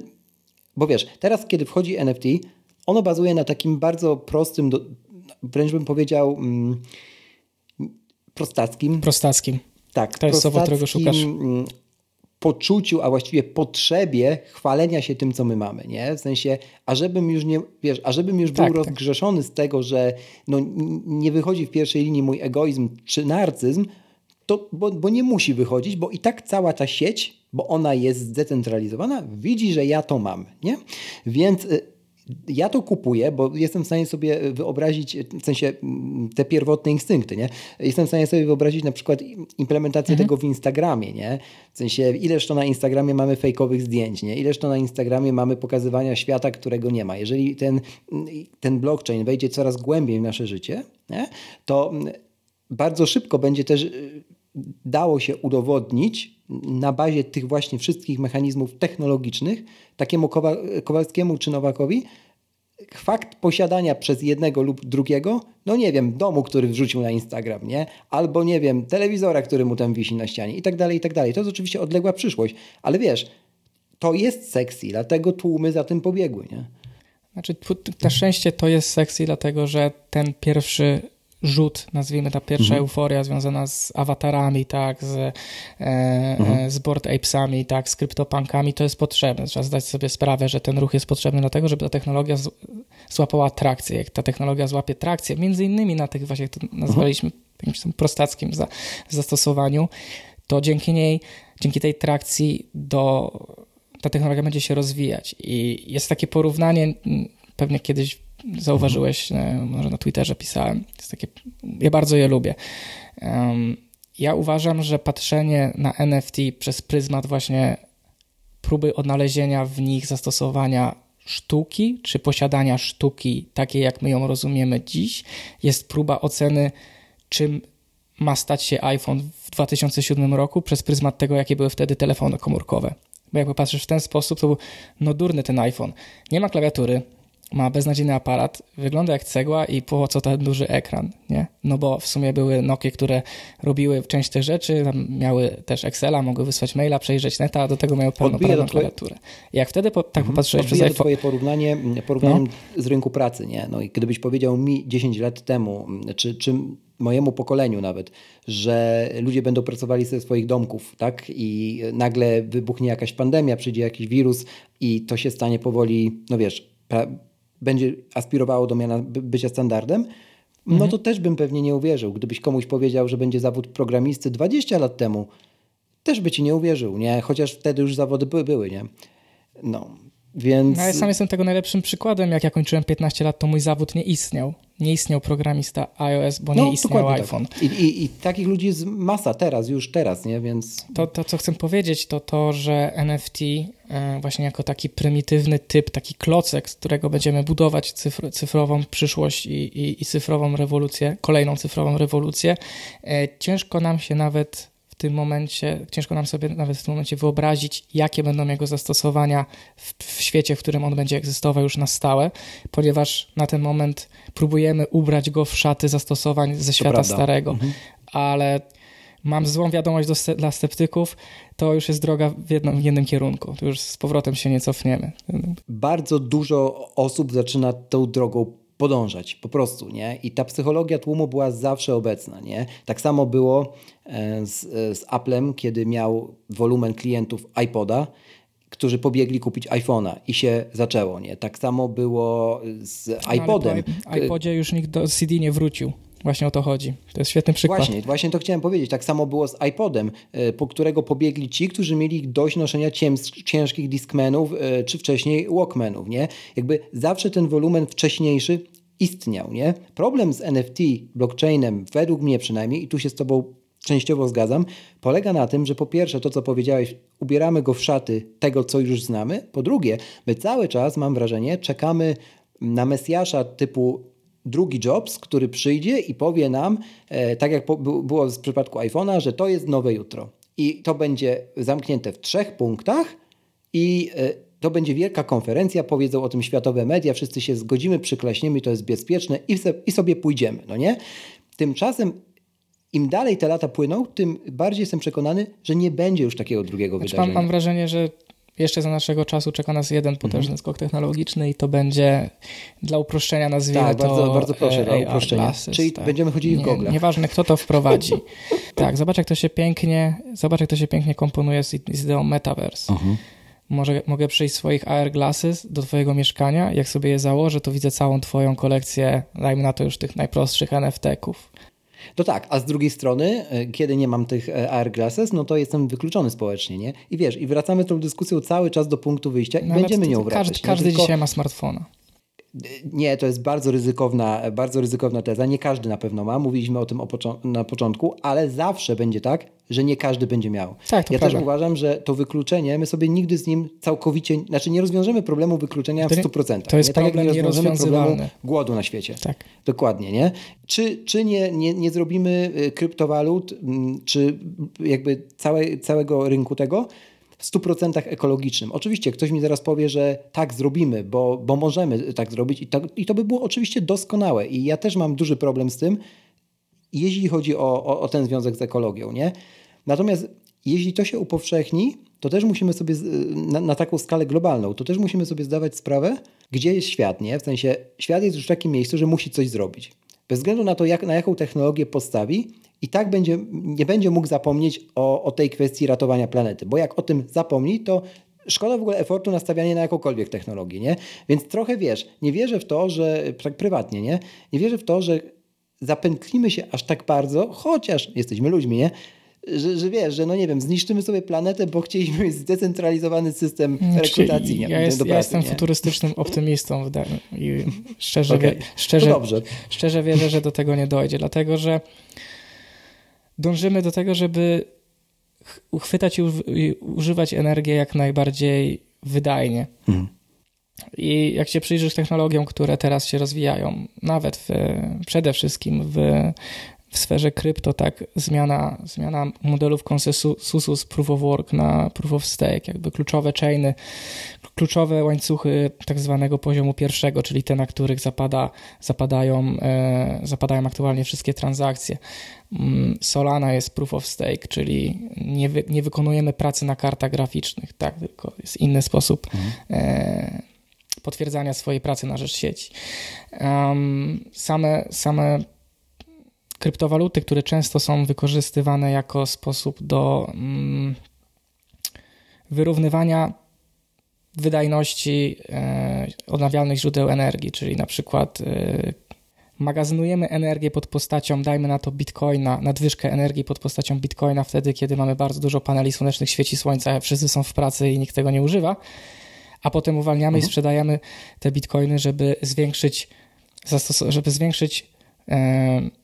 [SPEAKER 1] bo wiesz, teraz kiedy wchodzi NFT, ono bazuje na takim bardzo prostym, do, wręcz bym powiedział mm, prostackim.
[SPEAKER 2] Prostackim.
[SPEAKER 1] Tak,
[SPEAKER 2] to jest słowo, którego szukasz.
[SPEAKER 1] Mm, poczuciu, a właściwie potrzebie chwalenia się tym, co my mamy, nie? W sensie, a żebym już nie, wiesz, a żebym już był tak, tak. rozgrzeszony z tego, że no, nie wychodzi w pierwszej linii mój egoizm czy narcyzm, to, bo, bo nie musi wychodzić, bo i tak cała ta sieć, bo ona jest zdecentralizowana, widzi, że ja to mam, nie? Więc y, ja to kupuję, bo jestem w stanie sobie wyobrazić, w sensie mm, te pierwotne instynkty, nie? Jestem w stanie sobie wyobrazić na przykład implementację mhm. tego w Instagramie, nie? W sensie ileż to na Instagramie mamy fejkowych zdjęć, nie? Ileż to na Instagramie mamy pokazywania świata, którego nie ma. Jeżeli ten, ten blockchain wejdzie coraz głębiej w nasze życie, nie? to bardzo szybko będzie też y, dało się udowodnić, na bazie tych właśnie wszystkich mechanizmów technologicznych takiemu Kowalskiemu czy Nowakowi fakt posiadania przez jednego lub drugiego, no nie wiem, domu, który wrzucił na Instagram, nie? Albo nie wiem, telewizora, który mu tam wisi na ścianie i tak dalej, i tak dalej. To jest oczywiście odległa przyszłość, ale wiesz, to jest sexy, dlatego tłumy za tym pobiegły, nie?
[SPEAKER 2] Znaczy, na szczęście to jest sexy, dlatego że ten pierwszy rzut, nazwijmy ta pierwsza mhm. euforia związana z awatarami, tak, z, e, mhm. z board apesami, tak, z kryptopankami, to jest potrzebne. Trzeba zdać sobie sprawę, że ten ruch jest potrzebny dlatego, żeby ta technologia z, złapała trakcję. Jak ta technologia złapie trakcję, między innymi na tych właśnie, jak to nazwaliśmy, mhm. jakimś tam prostackim za, zastosowaniu, to dzięki niej, dzięki tej trakcji do, ta technologia będzie się rozwijać. I jest takie porównanie, pewnie kiedyś zauważyłeś, e, może na Twitterze pisałem. Jest takie, ja bardzo je lubię. Ja uważam, że patrzenie na NFT przez pryzmat właśnie próby odnalezienia w nich zastosowania sztuki, czy posiadania sztuki takiej, jak my ją rozumiemy dziś, jest próba oceny, czym ma stać się iPhone w 2007 roku przez pryzmat tego, jakie były wtedy telefony komórkowe. Bo jak popatrzysz w ten sposób, to był no durny ten iPhone. Nie ma klawiatury, ma beznadziejny aparat, wygląda jak cegła i po co ten duży ekran, nie? No bo w sumie były Nokie, które robiły część tych rzeczy, miały też Excela, mogły wysłać maila, przejrzeć neta, a do tego miały pełnoprawną klawiaturę. Jak wtedy po, tak mhm. popatrzyłeś
[SPEAKER 1] przez iPhone... twoje porównanie, porównanie no. z rynku pracy, nie? No i gdybyś powiedział mi 10 lat temu, czy, czy mojemu pokoleniu nawet, że ludzie będą pracowali ze swoich domków, tak? I nagle wybuchnie jakaś pandemia, przyjdzie jakiś wirus i to się stanie powoli, no wiesz, będzie aspirowało do miana bycia standardem, no mhm. to też bym pewnie nie uwierzył. Gdybyś komuś powiedział, że będzie zawód programisty 20 lat temu, też by ci nie uwierzył, nie? Chociaż wtedy już zawody były, były nie? No, więc...
[SPEAKER 2] No, ja sam jestem tego najlepszym przykładem. Jak ja kończyłem 15 lat, to mój zawód nie istniał. Nie istniał programista iOS, bo no, nie istniał tak. iPhone.
[SPEAKER 1] Tak. I, i, I, takich ludzi jest masa teraz, już teraz, nie? Więc...
[SPEAKER 2] To, to, co chcę powiedzieć, to to, że NFT e, właśnie jako taki prymitywny typ, taki klocek, z którego będziemy budować cyfr, cyfrową przyszłość i, i, i cyfrową rewolucję, kolejną cyfrową rewolucję, e, ciężko nam się nawet tym momencie, ciężko nam sobie nawet w tym momencie wyobrazić, jakie będą jego zastosowania w, w, świecie, w którym on będzie egzystował już na stałe, ponieważ na ten moment próbujemy ubrać go w szaty zastosowań ze świata starego. Mhm. Ale mam złą wiadomość do, dla sceptyków, to już jest droga w, jednym, w jednym kierunku. To już z powrotem się nie cofniemy.
[SPEAKER 1] Bardzo dużo osób zaczyna tą drogą podążać, po prostu, nie? I ta psychologia tłumu była zawsze obecna, nie? Tak samo było z, e, z Applem, kiedy miał wolumen klientów iPoda, którzy pobiegli kupić iPhone'a i się zaczęło, nie? Tak samo było z iPodem. No,
[SPEAKER 2] po iPodzie już nikt do CD nie wrócił. Właśnie o to chodzi. To jest świetny przykład.
[SPEAKER 1] Właśnie, właśnie to chciałem powiedzieć. Tak samo było z iPodem, e, po którego pobiegli ci, którzy mieli dość noszenia ciężkich Discmanów, e, czy wcześniej Walkmanów, nie? Jakby zawsze ten wolumen wcześniejszy istniał, nie? Problem z NFT, blockchainem, według mnie przynajmniej, i tu się z Tobą częściowo zgadzam, polega na tym, że po pierwsze to, co powiedziałeś, ubieramy go w szaty tego, co już znamy. Po drugie, my cały czas, mam wrażenie, czekamy na Mesjasza typu drugi Jobs, który przyjdzie i powie nam, e, tak jak po, było w przypadku iPhone'a, że to jest nowe jutro. I to będzie zamknięte w trzech punktach i e, to będzie wielka konferencja, powiedzą o tym światowe media, wszyscy się zgodzimy, przyklaśniemy, to jest bezpieczne i, se, i sobie pójdziemy, no nie? Tymczasem im dalej te lata płyną, tym bardziej jestem przekonany, że nie będzie już takiego drugiego znaczy, wydarzenia.
[SPEAKER 2] Mam, mam wrażenie, że jeszcze za naszego czasu czeka nas jeden potężny mm -hmm. skok technologiczny i to będzie dla uproszczenia nazwijmy
[SPEAKER 1] tak,
[SPEAKER 2] to
[SPEAKER 1] bardzo, bardzo proszę, dla uproszczenia. Glasses, Czyli tak. będziemy chodzili w gogle.
[SPEAKER 2] Nieważne kto to wprowadzi. tak, zobacz jak to się pięknie, zobacz jak to się pięknie komponuje z, z ideą metaverse. Mhm. Może, mogę przyjść swoich AR glasses do twojego mieszkania. Jak sobie je założę, to widzę całą twoją kolekcję, dajmy na to już tych najprostszych NFT-ków.
[SPEAKER 1] To tak, a z drugiej strony, e, kiedy nie mam tych e, AR glasses, no to jestem wykluczony społecznie, nie? I wiesz, i wracamy tą dyskusją cały czas do punktu wyjścia i no, będziemy nią wracać.
[SPEAKER 2] Każdy, każdy tylko... dzisiaj ma smartfona.
[SPEAKER 1] Nie, to jest bardzo ryzykowna, bardzo ryzykowna teza. Nie każdy na pewno ma. Mówiliśmy o tym na początku, ale zawsze będzie tak, że nie każdy będzie miał.
[SPEAKER 2] Tak, to
[SPEAKER 1] ja
[SPEAKER 2] prawda.
[SPEAKER 1] też uważam, że to wykluczenie, my sobie nigdy z nim całkowicie, znaczy nie rozwiążemy problemu wykluczenia w 100%.
[SPEAKER 2] To jest
[SPEAKER 1] nie tak
[SPEAKER 2] problem
[SPEAKER 1] jak nie rozwiążemy problemu głodu na świecie.
[SPEAKER 2] Tak.
[SPEAKER 1] Dokładnie, nie? Czy, czy nie, nie, nie zrobimy y, kryptowalut, mm, czy jakby całe, całego rynku tego, w 100% ekologicznym. Oczywiście ktoś mi zaraz powie, że tak zrobimy, bo, bo możemy tak zrobić i, tak, i to by było oczywiście doskonałe. I ja też mam duży problem z tym, jeśli chodzi o, o, o ten związek z ekologią. Nie? Natomiast jeśli to się upowszechni, to też musimy sobie na, na, taką skalę globalną, to też musimy sobie zdawać sprawę, gdzie jest świat, nie? W sensie świat jest już w takim miejscu, że musi coś zrobić. Bez względu na to, jak, na jaką technologię postawi, i tak będzie, nie będzie mógł zapomnieć o, o tej kwestii ratowania planety, bo jak o tym zapomni, to szkoda w ogóle efortu nastawiania na jakąkolwiek technologię, nie? Więc trochę wiesz, nie wierzę w to, że tak prywatnie, nie? Nie wierzę w to, że zapętlimy się aż tak bardzo, chociaż jesteśmy ludźmi, nie? Że, że wiesz, że no nie wiem, zniszczymy sobie planetę, bo chcieliśmy mieć zdecentralizowany system rekrutacji. Nie,
[SPEAKER 2] ja, jest,
[SPEAKER 1] pracy,
[SPEAKER 2] ja jestem
[SPEAKER 1] nie?
[SPEAKER 2] futurystycznym optymistą i szczerze, okay. szczerze, szczerze wierzę, że do tego nie dojdzie, dlatego że dążymy do tego, żeby uchwytać i używać energię jak najbardziej wydajnie. Mhm. I jak się przyjrzysz technologiom, które teraz się rozwijają, nawet w, przede wszystkim w, w sferze krypto, tak, zmiana, zmiana modelów konsensusu z proof of work na proof of stake, jakby kluczowe chainy, kluczowe łańcuchy tak zwanego poziomu pierwszego, czyli te, na których zapada, zapadają, e, zapadają aktualnie wszystkie transakcje. Mm, Solana jest proof of stake, czyli nie, wy, nie wykonujemy pracy na kartach graficznych, tak, tylko jest inny sposób mhm. e, potwierdzania swojej pracy na rzecz sieci. Same, same kryptowaluty, które często są wykorzystywane jako sposób do um, wyrównywania wydajności e, odnawialnych źródeł energii, czyli na przykład e, magazynujemy energię pod postacią, dajmy na to bitcoina, nadwyżkę energii pod postacią bitcoina wtedy, kiedy mamy bardzo dużo paneli słonecznych, świeci słońca, wszyscy są w pracy i nikt tego nie używa, a potem uwalniamy mhm. i sprzedajemy te bitcoiny, żeby zwiększyć, żeby zwiększyć e,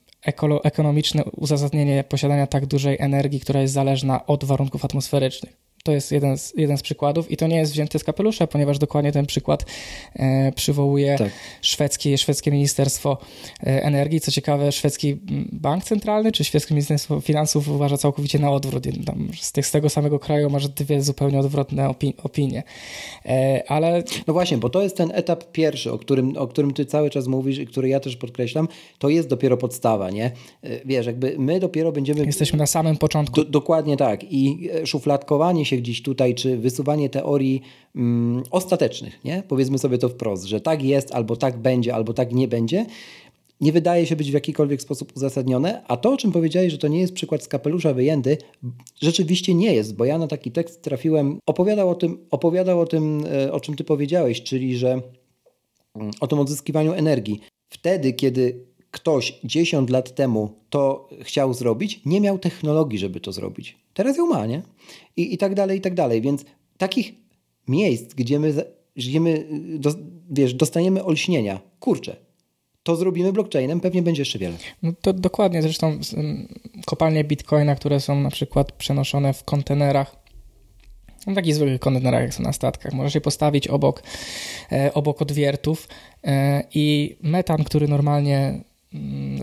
[SPEAKER 2] ekonomiczne uzasadnienie posiadania tak dużej energii, która jest zależna od warunków atmosferycznych. To jest jeden z, jeden z przykładów i to nie jest wzięty z kapelusza, ponieważ dokładnie ten przykład e, przywołuje tak. szwedzkie, szwedzkie Ministerstwo e, Energii. Co ciekawe, szwedzki bank centralny czy szwedzkie Ministerstwo Finansów uważa całkowicie na odwrót. Z, tych, z tego samego kraju masz dwie zupełnie odwrotne opi opinie. E, ale...
[SPEAKER 1] No właśnie, bo to jest ten etap pierwszy, o którym, o którym ty cały czas mówisz i który ja też podkreślam. To jest dopiero podstawa, nie? E, wiesz, jakby my dopiero będziemy...
[SPEAKER 2] Jesteśmy na samym początku. Do,
[SPEAKER 1] dokładnie tak. I e, szufladkowanie się gdzieś tutaj, czy wysuwanie teorii mm, ostatecznych, nie? powiedzmy sobie to wprost, że tak jest, albo tak będzie, albo tak nie będzie, nie wydaje się być w jakikolwiek sposób uzasadnione, a to, o czym powiedziałeś, że to nie jest przykład z kapelusza wyjęty, rzeczywiście nie jest, bo ja na taki tekst trafiłem, opowiadał o tym, opowiadał o tym, e, o czym ty powiedziałeś, czyli że mm, o tym odzyskiwaniu energii. Wtedy, kiedy ktoś 10 lat temu to chciał zrobić, nie miał technologii, żeby to zrobić. Teraz ją ma, nie? I, i tak dalej, i tak dalej. Więc takich miejsc, gdzie my, gdzie my do, wiesz, dostaniemy olśnienia, kurczę, to zrobimy blockchainem, pewnie będzie jeszcze wiele.
[SPEAKER 2] No to dokładnie, zresztą kopalnie bitcoina, które są na przykład przenoszone w kontenerach, w takich zwykłych kontenerach, jak są na statkach. Możesz je postawić obok, e, obok odwiertów e, i metan, który normalnie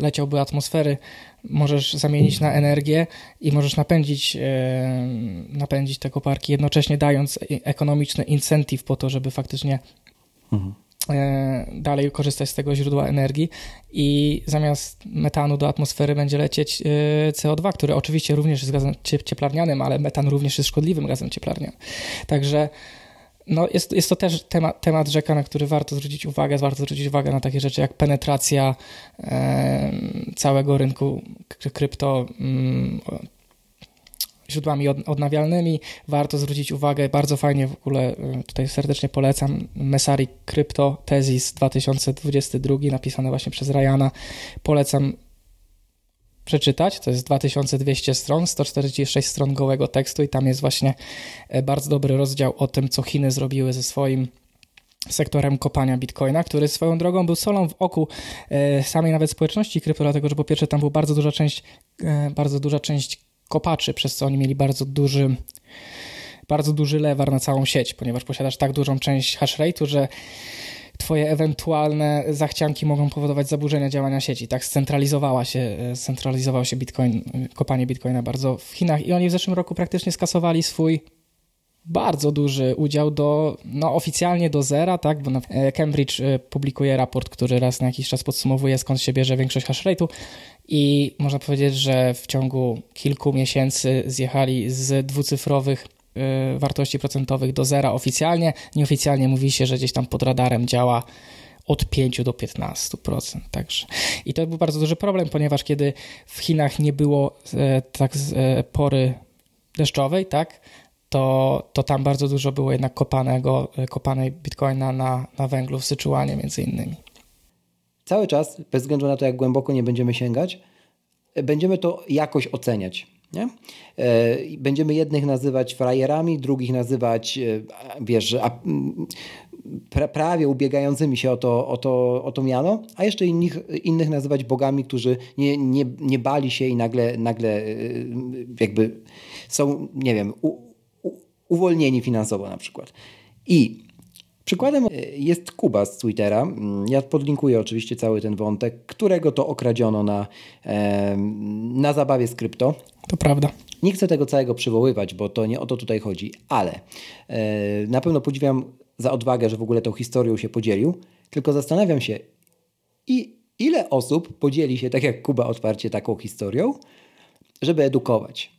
[SPEAKER 2] leciałby atmosfery, możesz zamienić na energię i możesz napędzić, e, napędzić te koparki, jednocześnie dając ekonomiczny incentyw po to, żeby faktycznie mhm. E, dalej korzystać z tego źródła energii i zamiast metanu do atmosfery będzie lecieć e, CO2, który oczywiście również jest gazem cieplarnianym, ale metan również jest szkodliwym gazem cieplarnianym. Także no jest, jest to też temat, temat rzeka, na który warto zwrócić uwagę. Warto zwrócić uwagę na takie rzeczy jak penetracja e, całego rynku krypto mm, źródłami od, odnawialnymi. Warto zwrócić uwagę, bardzo fajnie w ogóle tutaj serdecznie polecam Mesari Crypto Thesis 2022 napisane właśnie przez Ryana. Polecam przeczytać. To jest 2200 stron, 146 stron gołego tekstu i tam jest właśnie e, bardzo dobry rozdział o tym, co Chiny zrobiły ze swoim sektorem kopania bitcoina, który swoją drogą był solą w oku e, samej nawet społeczności krypto, dlatego że po pierwsze tam była bardzo duża część, e, bardzo duża część kopaczy, przez co oni mieli bardzo duży bardzo duży lewar na całą sieć, ponieważ posiadasz tak dużą część hash rate'u, że twoje ewentualne zachcianki mogą powodować zaburzenia działania sieci. Tak scentralizowała się, scentralizował się Bitcoin, kopanie Bitcoina bardzo w Chinach i oni w zeszłym roku praktycznie skasowali swój bardzo duży udział do, no oficjalnie do zera, tak, bo e, Cambridge e, publikuje raport, który raz na jakiś czas podsumowuje skąd się bierze większość hash rate'u i można powiedzieć, że w ciągu kilku miesięcy zjechali z dwucyfrowych e, wartości procentowych do zera oficjalnie. Nieoficjalnie mówi się, że gdzieś tam pod radarem działa od 5 do 15%. Także. I to był bardzo duży problem, ponieważ kiedy w Chinach nie było tak pory deszczowej, tak, to, to tam bardzo dużo było jednak kopanego, kopanej bitcoina na, na węglu w Syczuanie między innymi.
[SPEAKER 1] Cały czas, bez względu na to, jak głęboko nie będziemy sięgać, będziemy to jakoś oceniać. Nie? E, będziemy jednych nazywać frajerami, drugich nazywać, e, wiesz, prawie ubiegającymi się o to, o to, o to miano, a jeszcze innych, innych nazywać bogami, którzy nie, nie, nie bali się i nagle, nagle e, jakby są, nie wiem, uwolnieni finansowo na przykład. I Przykładem jest Kuba z Twittera. Mm, ja podlinkuję oczywiście cały ten wątek, którego to okradziono na, na zabawie z krypto.
[SPEAKER 2] To prawda.
[SPEAKER 1] Nie chcę tego całego przywoływać, bo to nie o to tutaj chodzi, ale e, na pewno podziwiam za odwagę, że w ogóle tą historią się podzielił. Tylko zastanawiam się, i ile osób podzieli się, tak jak Kuba, otwarcie taką historią, żeby edukować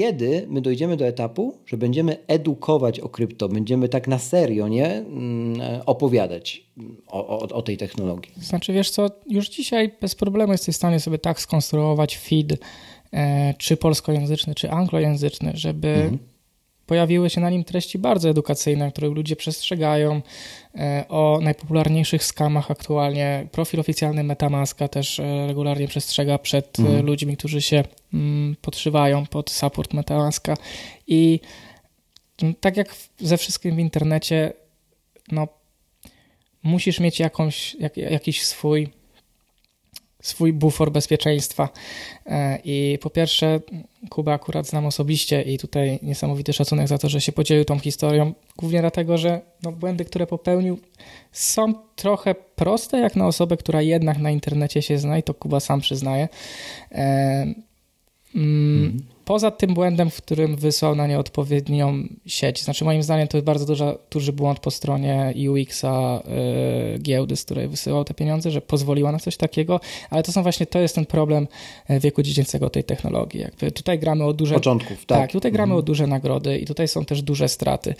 [SPEAKER 1] kiedy my dojdziemy do etapu, że będziemy edukować o krypto, będziemy tak na serio nie mm, opowiadać o, o, o, tej technologii.
[SPEAKER 2] Znaczy, wiesz co, już dzisiaj bez problemu jesteś w stanie sobie tak skonstruować feed, e, czy polskojęzyczny, czy anglojęzyczny, żeby mhm pojawiły się na nim treści bardzo edukacyjne, które ludzie przestrzegają e, o najpopularniejszych skamach aktualnie. Profil oficjalny Metamaska też e, regularnie przestrzega przed e, mhm. ludźmi, którzy się mm, podszywają pod support Metamaska i mm, tak jak ze wszystkim w internecie, no musisz mieć jakąś, jak, jakiś swój swój bufor bezpieczeństwa. E, I po pierwsze, Kuba akurat znam osobiście i tutaj niesamowity szacunek za to, że się podzielił tą historią, głównie dlatego, że no, błędy, które popełnił, są trochę proste, jak na osobę, która jednak na internecie się zna i to Kuba sam przyznaje. E, mm, mhm poza tym błędem, w którym wysłał na nieodpowiednią sieć, znaczy moim zdaniem to jest bardzo duża, duży błąd po stronie UX-a yy, giełdy, z której wysyłał te pieniądze, że pozwoliła na coś takiego, ale to są właśnie, to jest ten problem e, wieku dziecięcego tej technologii. Jakby tutaj gramy o duże...
[SPEAKER 1] Początków, tak.
[SPEAKER 2] Tak, tutaj gramy mhm. o duże nagrody i tutaj są też duże straty.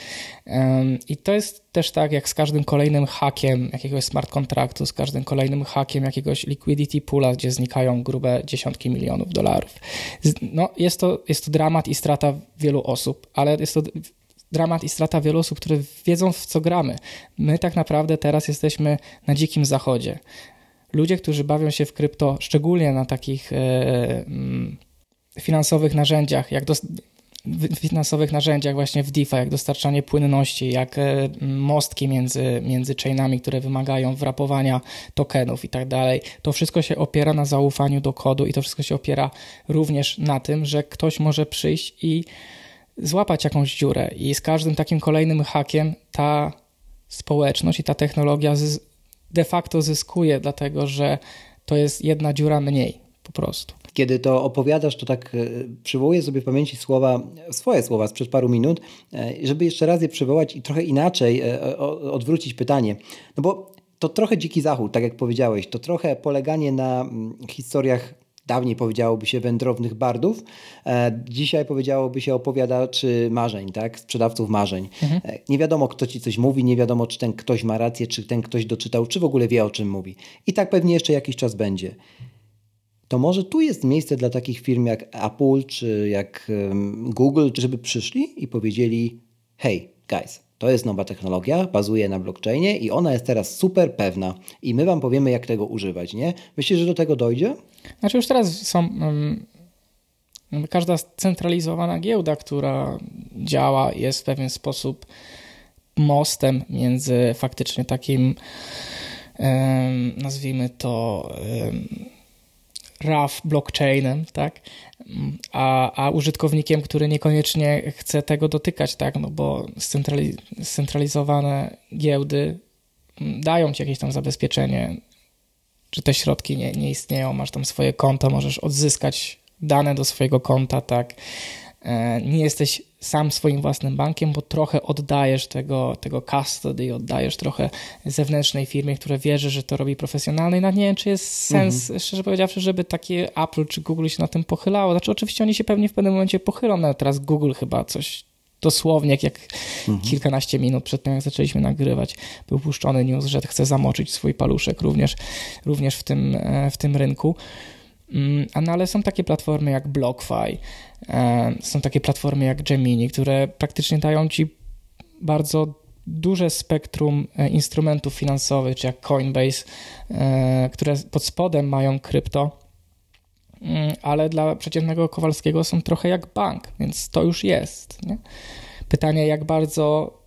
[SPEAKER 2] I to jest też tak, jak z każdym kolejnym hakiem jakiegoś smart kontraktu, z każdym kolejnym hakiem jakiegoś liquidity poola, gdzie znikają grube dziesiątki milionów dolarów. No, jest to jest to dramat i strata wielu osób, ale jest to dramat i strata wielu osób, które wiedzą w co gramy. My tak naprawdę teraz jesteśmy na dzikim zachodzie. Ludzie, którzy bawią się w krypto, szczególnie na takich mm, finansowych narzędziach, jak finansowych narzędziach właśnie w DeFi, jak dostarczanie płynności, jak e, mostki między, między chainami, które wymagają wrapowania tokenów i tak dalej. To wszystko się opiera na zaufaniu do kodu i to wszystko się opiera również na tym, że ktoś może przyjść i złapać jakąś dziurę i z każdym takim kolejnym hakiem ta społeczność i ta technologia de facto zyskuje, dlatego że to jest jedna dziura mniej po prostu.
[SPEAKER 1] Kiedy to opowiadasz, to tak e, przywołuję sobie w pamięci słowa, swoje słowa sprzed paru minut, e, żeby jeszcze raz je przywołać i trochę inaczej e, odwrócić pytanie. No bo to trochę dziki zachód, tak jak powiedziałeś, to trochę poleganie na mm, historiach dawniej powiedziałoby się wędrownych bardów, dzisiaj powiedziałoby się opowiadaczy marzeń, tak? sprzedawców marzeń. Mhm. Nie wiadomo, kto ci coś mówi, nie wiadomo, czy ten ktoś ma rację, czy ten ktoś doczytał, czy w ogóle wie, o czym mówi. I tak pewnie jeszcze jakiś czas będzie to może tu jest miejsce dla takich firm jak Apple czy jak Google, żeby przyszli i powiedzieli: Hej, guys, to jest nowa technologia, bazuje na blockchainie i ona jest teraz super pewna i my wam powiemy, jak tego używać, nie? Myślisz, że do tego dojdzie?
[SPEAKER 2] Znaczy już teraz są... Um, każda centralizowana giełda, która działa, jest w pewien sposób mostem między faktycznie takim, nazwijmy to, rough blockchainem, tak? A, a użytkownikiem, który niekoniecznie chce tego dotykać, tak? No bo scentralizowane giełdy dają ci jakieś tam zabezpieczenie, czy te środki nie, nie istnieją, masz tam swoje konto, możesz odzyskać dane do swojego konta, tak? E, nie jesteś sam swoim własnym bankiem, bo trochę oddajesz tego, tego custody, oddajesz trochę zewnętrznej firmie, która wierzy, że to robi profesjonalnie. I nawet nie wiem, czy jest sens, mhm. szczerze powiedziawszy, żeby takie Apple czy Google się na tym pochylało. Znaczy, oczywiście oni się pewnie w pewnym momencie pochylą, no teraz Google chyba coś dosłownie, jak, jak mhm. kilkanaście minut przed tym, jak zaczęliśmy nagrywać, był puszczony news, że chce zamoczyć swój paluszek również, również w, tym, e, w tym rynku. Mm, no ale są takie platformy jak BlockFi, e, są takie platformy jak Gemini, które praktycznie dają ci bardzo duże spektrum e, instrumentów finansowych, czy jak Coinbase, które pod spodem mają krypto, mm, ale dla przeciętnego Kowalskiego są trochę jak bank, więc to już jest. Nie? Pytanie, jak bardzo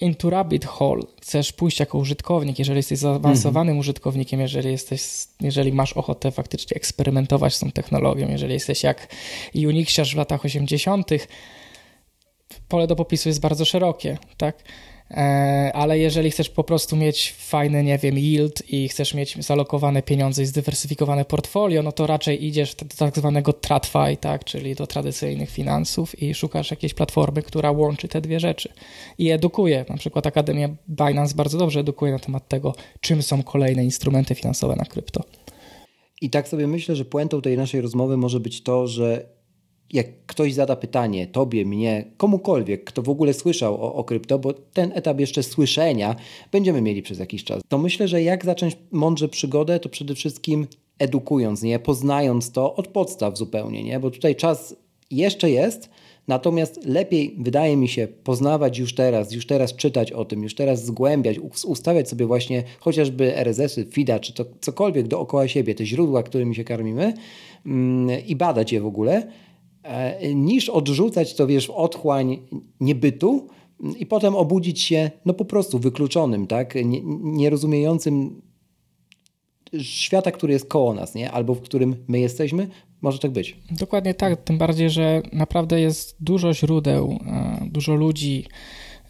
[SPEAKER 2] into rabbit hole chcesz pójść jako użytkownik, jeżeli jesteś zaawansowanym mm -hmm. użytkownikiem, jeżeli jesteś, jeżeli masz ochotę faktycznie eksperymentować z tą technologią, jeżeli jesteś jak Unixiarz w latach 80., pole do popisu jest bardzo szerokie, tak? E, ale jeżeli chcesz po prostu mieć fajny, nie wiem, yield i chcesz mieć zalokowane pieniądze i zdywersyfikowane portfolio, no to raczej idziesz do tak zwanego TradFi, tak, czyli do tradycyjnych finansów i szukasz jakiejś platformy, która łączy te dwie rzeczy i edukuje. Na przykład Akademia Binance bardzo dobrze edukuje na temat tego, czym są kolejne instrumenty finansowe na krypto.
[SPEAKER 1] I tak sobie myślę, że puentą tej naszej rozmowy może być to, że jak ktoś zada pytanie tobie, mnie, komukolwiek, kto w ogóle słyszał o, o krypto, bo ten etap jeszcze słyszenia będziemy mieli przez jakiś czas, to myślę, że jak zacząć mądrze przygodę, to przede wszystkim edukując, nie, poznając to od podstaw zupełnie, nie, bo tutaj czas jeszcze jest, Natomiast lepiej, wydaje mi się, poznawać już teraz, już teraz czytać o tym, już teraz zgłębiać, ustawiać sobie właśnie chociażby RSS-y, FIDA, czy to cokolwiek dookoła siebie, te źródła, którymi się karmimy mm, i badać je w ogóle, niż odrzucać to, wiesz, otchłań niebytu i potem obudzić się, no po prostu wykluczonym, tak, nierozumiejącym świata, który jest koło nas, nie? Albo w którym my jesteśmy, może tak być.
[SPEAKER 2] Dokładnie tak, tym bardziej, że naprawdę jest dużo źródeł, e, dużo ludzi,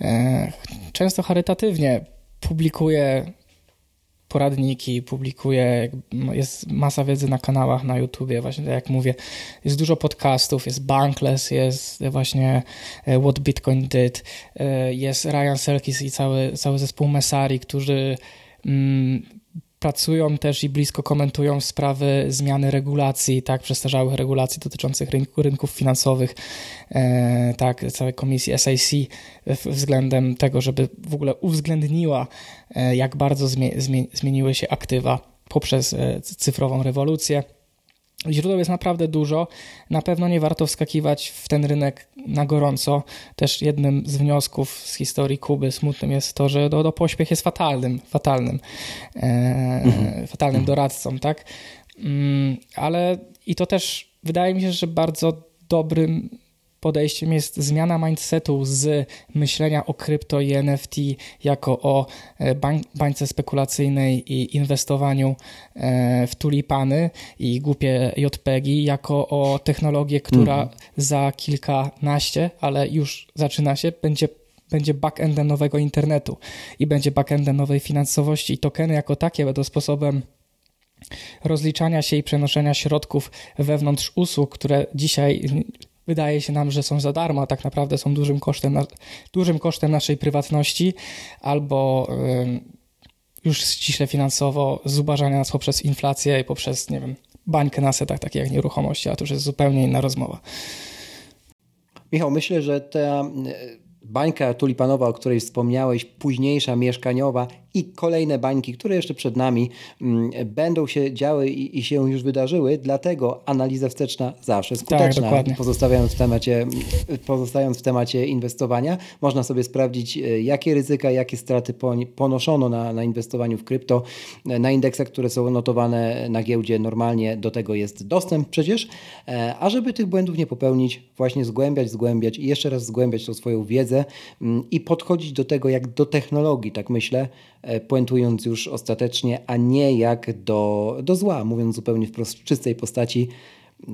[SPEAKER 2] e, często charytatywnie publikuje poradniki, publikuję, jest masa wiedzy na kanałach na YouTubie, właśnie tak jak mówię, jest dużo podcastów, jest Bankless, jest właśnie e, What Bitcoin Did, e, jest Ryan Selkis i cały, cały zespół Mesari, którzy mm, pracują też i blisko komentują sprawy zmiany regulacji, tak, przestarzałych regulacji dotyczących rynku, rynków finansowych, e, tak, całej komisji SIC względem tego, żeby w ogóle uwzględniła, e, jak bardzo zmie, zmie, zmieniły się aktywa poprzez e, cyfrową rewolucję. Źródeł jest naprawdę dużo. Na pewno nie warto wskakiwać w ten rynek na gorąco. Też jednym z wniosków z historii Kuby smutnym jest to, że do, do pośpiech jest fatalnym, fatalnym, e, mhm. fatalnym mhm. doradcą, tak? Mm, ale i to też wydaje mi się, że bardzo dobrym podejściem jest zmiana mindsetu z myślenia o krypto i NFT jako o e, bańce spekulacyjnej i inwestowaniu e, w tulipany i głupie JPEGi, jako o technologię, która mhm. za kilkanaście, ale już zaczyna się, będzie będzie backendem nowego internetu i będzie backendem nowej finansowości i tokeny jako takie będą sposobem rozliczania się i przenoszenia środków wewnątrz usług, które dzisiaj wydaje się nam, że są za darmo, a tak naprawdę są dużym kosztem, dużym kosztem naszej prywatności albo już ściśle finansowo zubażania nas poprzez inflację i poprzez, nie wiem, bańkę na setach, takie jak nieruchomości, a to już jest zupełnie inna rozmowa.
[SPEAKER 1] Michał, myślę, że ta bańka tulipanowa, o której wspomniałeś, późniejsza, mieszkaniowa, i kolejne bańki, które jeszcze przed nami mm, będą się działy i, i się już wydarzyły, dlatego analiza wsteczna zawsze skuteczna.
[SPEAKER 2] dokładnie.
[SPEAKER 1] pozostając, w temacie, pozostając w temacie inwestowania, można sobie sprawdzić, e, jakie ryzyka, jakie straty ponoszono na, na inwestowaniu w krypto, e, na indeksach, które są notowane na giełdzie normalnie, do tego jest dostęp przecież, E, a żeby tych błędów nie popełnić, właśnie zgłębiać, zgłębiać i jeszcze raz zgłębiać tą swoją wiedzę mm, i podchodzić do tego jak do technologii, tak myślę, puentując już ostatecznie, a nie jak do, do zła, mówiąc zupełnie wprost w czystej postaci,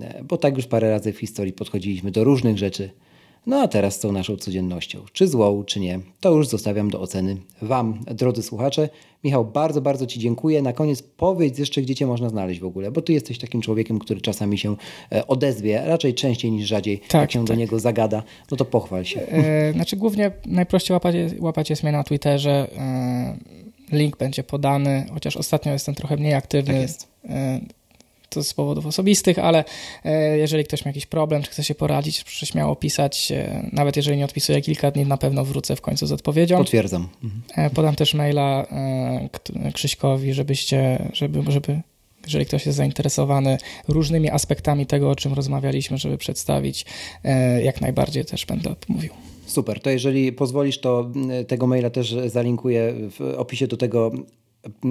[SPEAKER 1] e, bo tak już parę razy w historii podchodziliśmy do różnych rzeczy. No a teraz z tą naszą codziennością, czy złą, czy nie, to już zostawiam do oceny Wam, drodzy słuchacze. Michał, bardzo, bardzo Ci dziękuję. Na koniec powiedz jeszcze, gdzie Cię można znaleźć w ogóle, bo Ty jesteś takim człowiekiem, który czasami się e, odezwie, raczej częściej niż rzadziej,
[SPEAKER 2] Tak,
[SPEAKER 1] jak się do
[SPEAKER 2] tak.
[SPEAKER 1] niego zagada, no to pochwal się.
[SPEAKER 2] E, znaczy głównie najprościej łapać, łapać jest mnie na Twitterze. E, link będzie podany, chociaż ostatnio jestem trochę mniej aktywny.
[SPEAKER 1] Tak jest.
[SPEAKER 2] To z powodów osobistych, ale e, jeżeli ktoś ma jakiś problem, czy chce się poradzić, proszę śmiało pisać. E, nawet jeżeli nie odpisuję kilka dni, na pewno wrócę w końcu z odpowiedzią.
[SPEAKER 1] Potwierdzam. Mhm.
[SPEAKER 2] Podam też maila Krzyśkowi, żebyście, żeby, żeby, jeżeli ktoś jest zainteresowany różnymi aspektami tego, o czym rozmawialiśmy, żeby przedstawić, jak najbardziej też będę mówił.
[SPEAKER 1] Super, to jeżeli pozwolisz, to mm, tego maila też zalinkuję w opisie do tego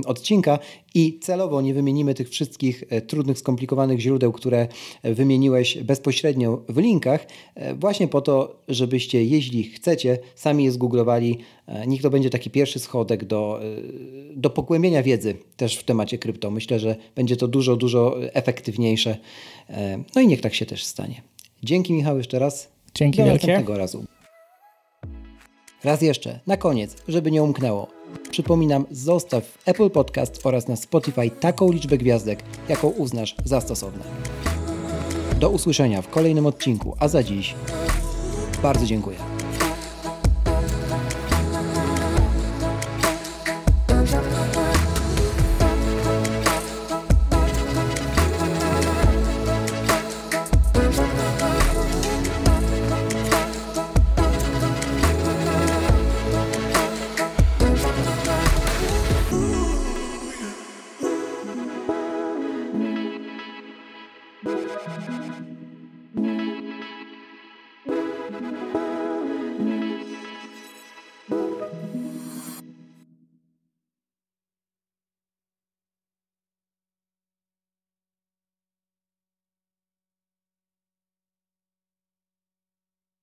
[SPEAKER 1] odcinka i celowo nie wymienimy tych wszystkich e, trudnych, skomplikowanych źródeł, które e, wymieniłeś bezpośrednio w linkach, e, właśnie po to, żebyście, jeśli chcecie, sami je zgooglowali. Niech to będzie taki pierwszy schodek do, do pogłębienia wiedzy też w temacie krypto. Myślę, że będzie to dużo, dużo efektywniejsze. No i niech tak się też stanie. Dzięki Michał jeszcze raz.
[SPEAKER 2] Dzięki
[SPEAKER 1] Do
[SPEAKER 2] wielkie.
[SPEAKER 1] następnego razu. Raz jeszcze, na koniec, żeby nie umknęło. Przypominam, zostaw w Apple Podcast oraz na Spotify taką liczbę gwiazdek, jaką uznasz za stosowne. Do usłyszenia w kolejnym odcinku, a za dziś bardzo dziękuję.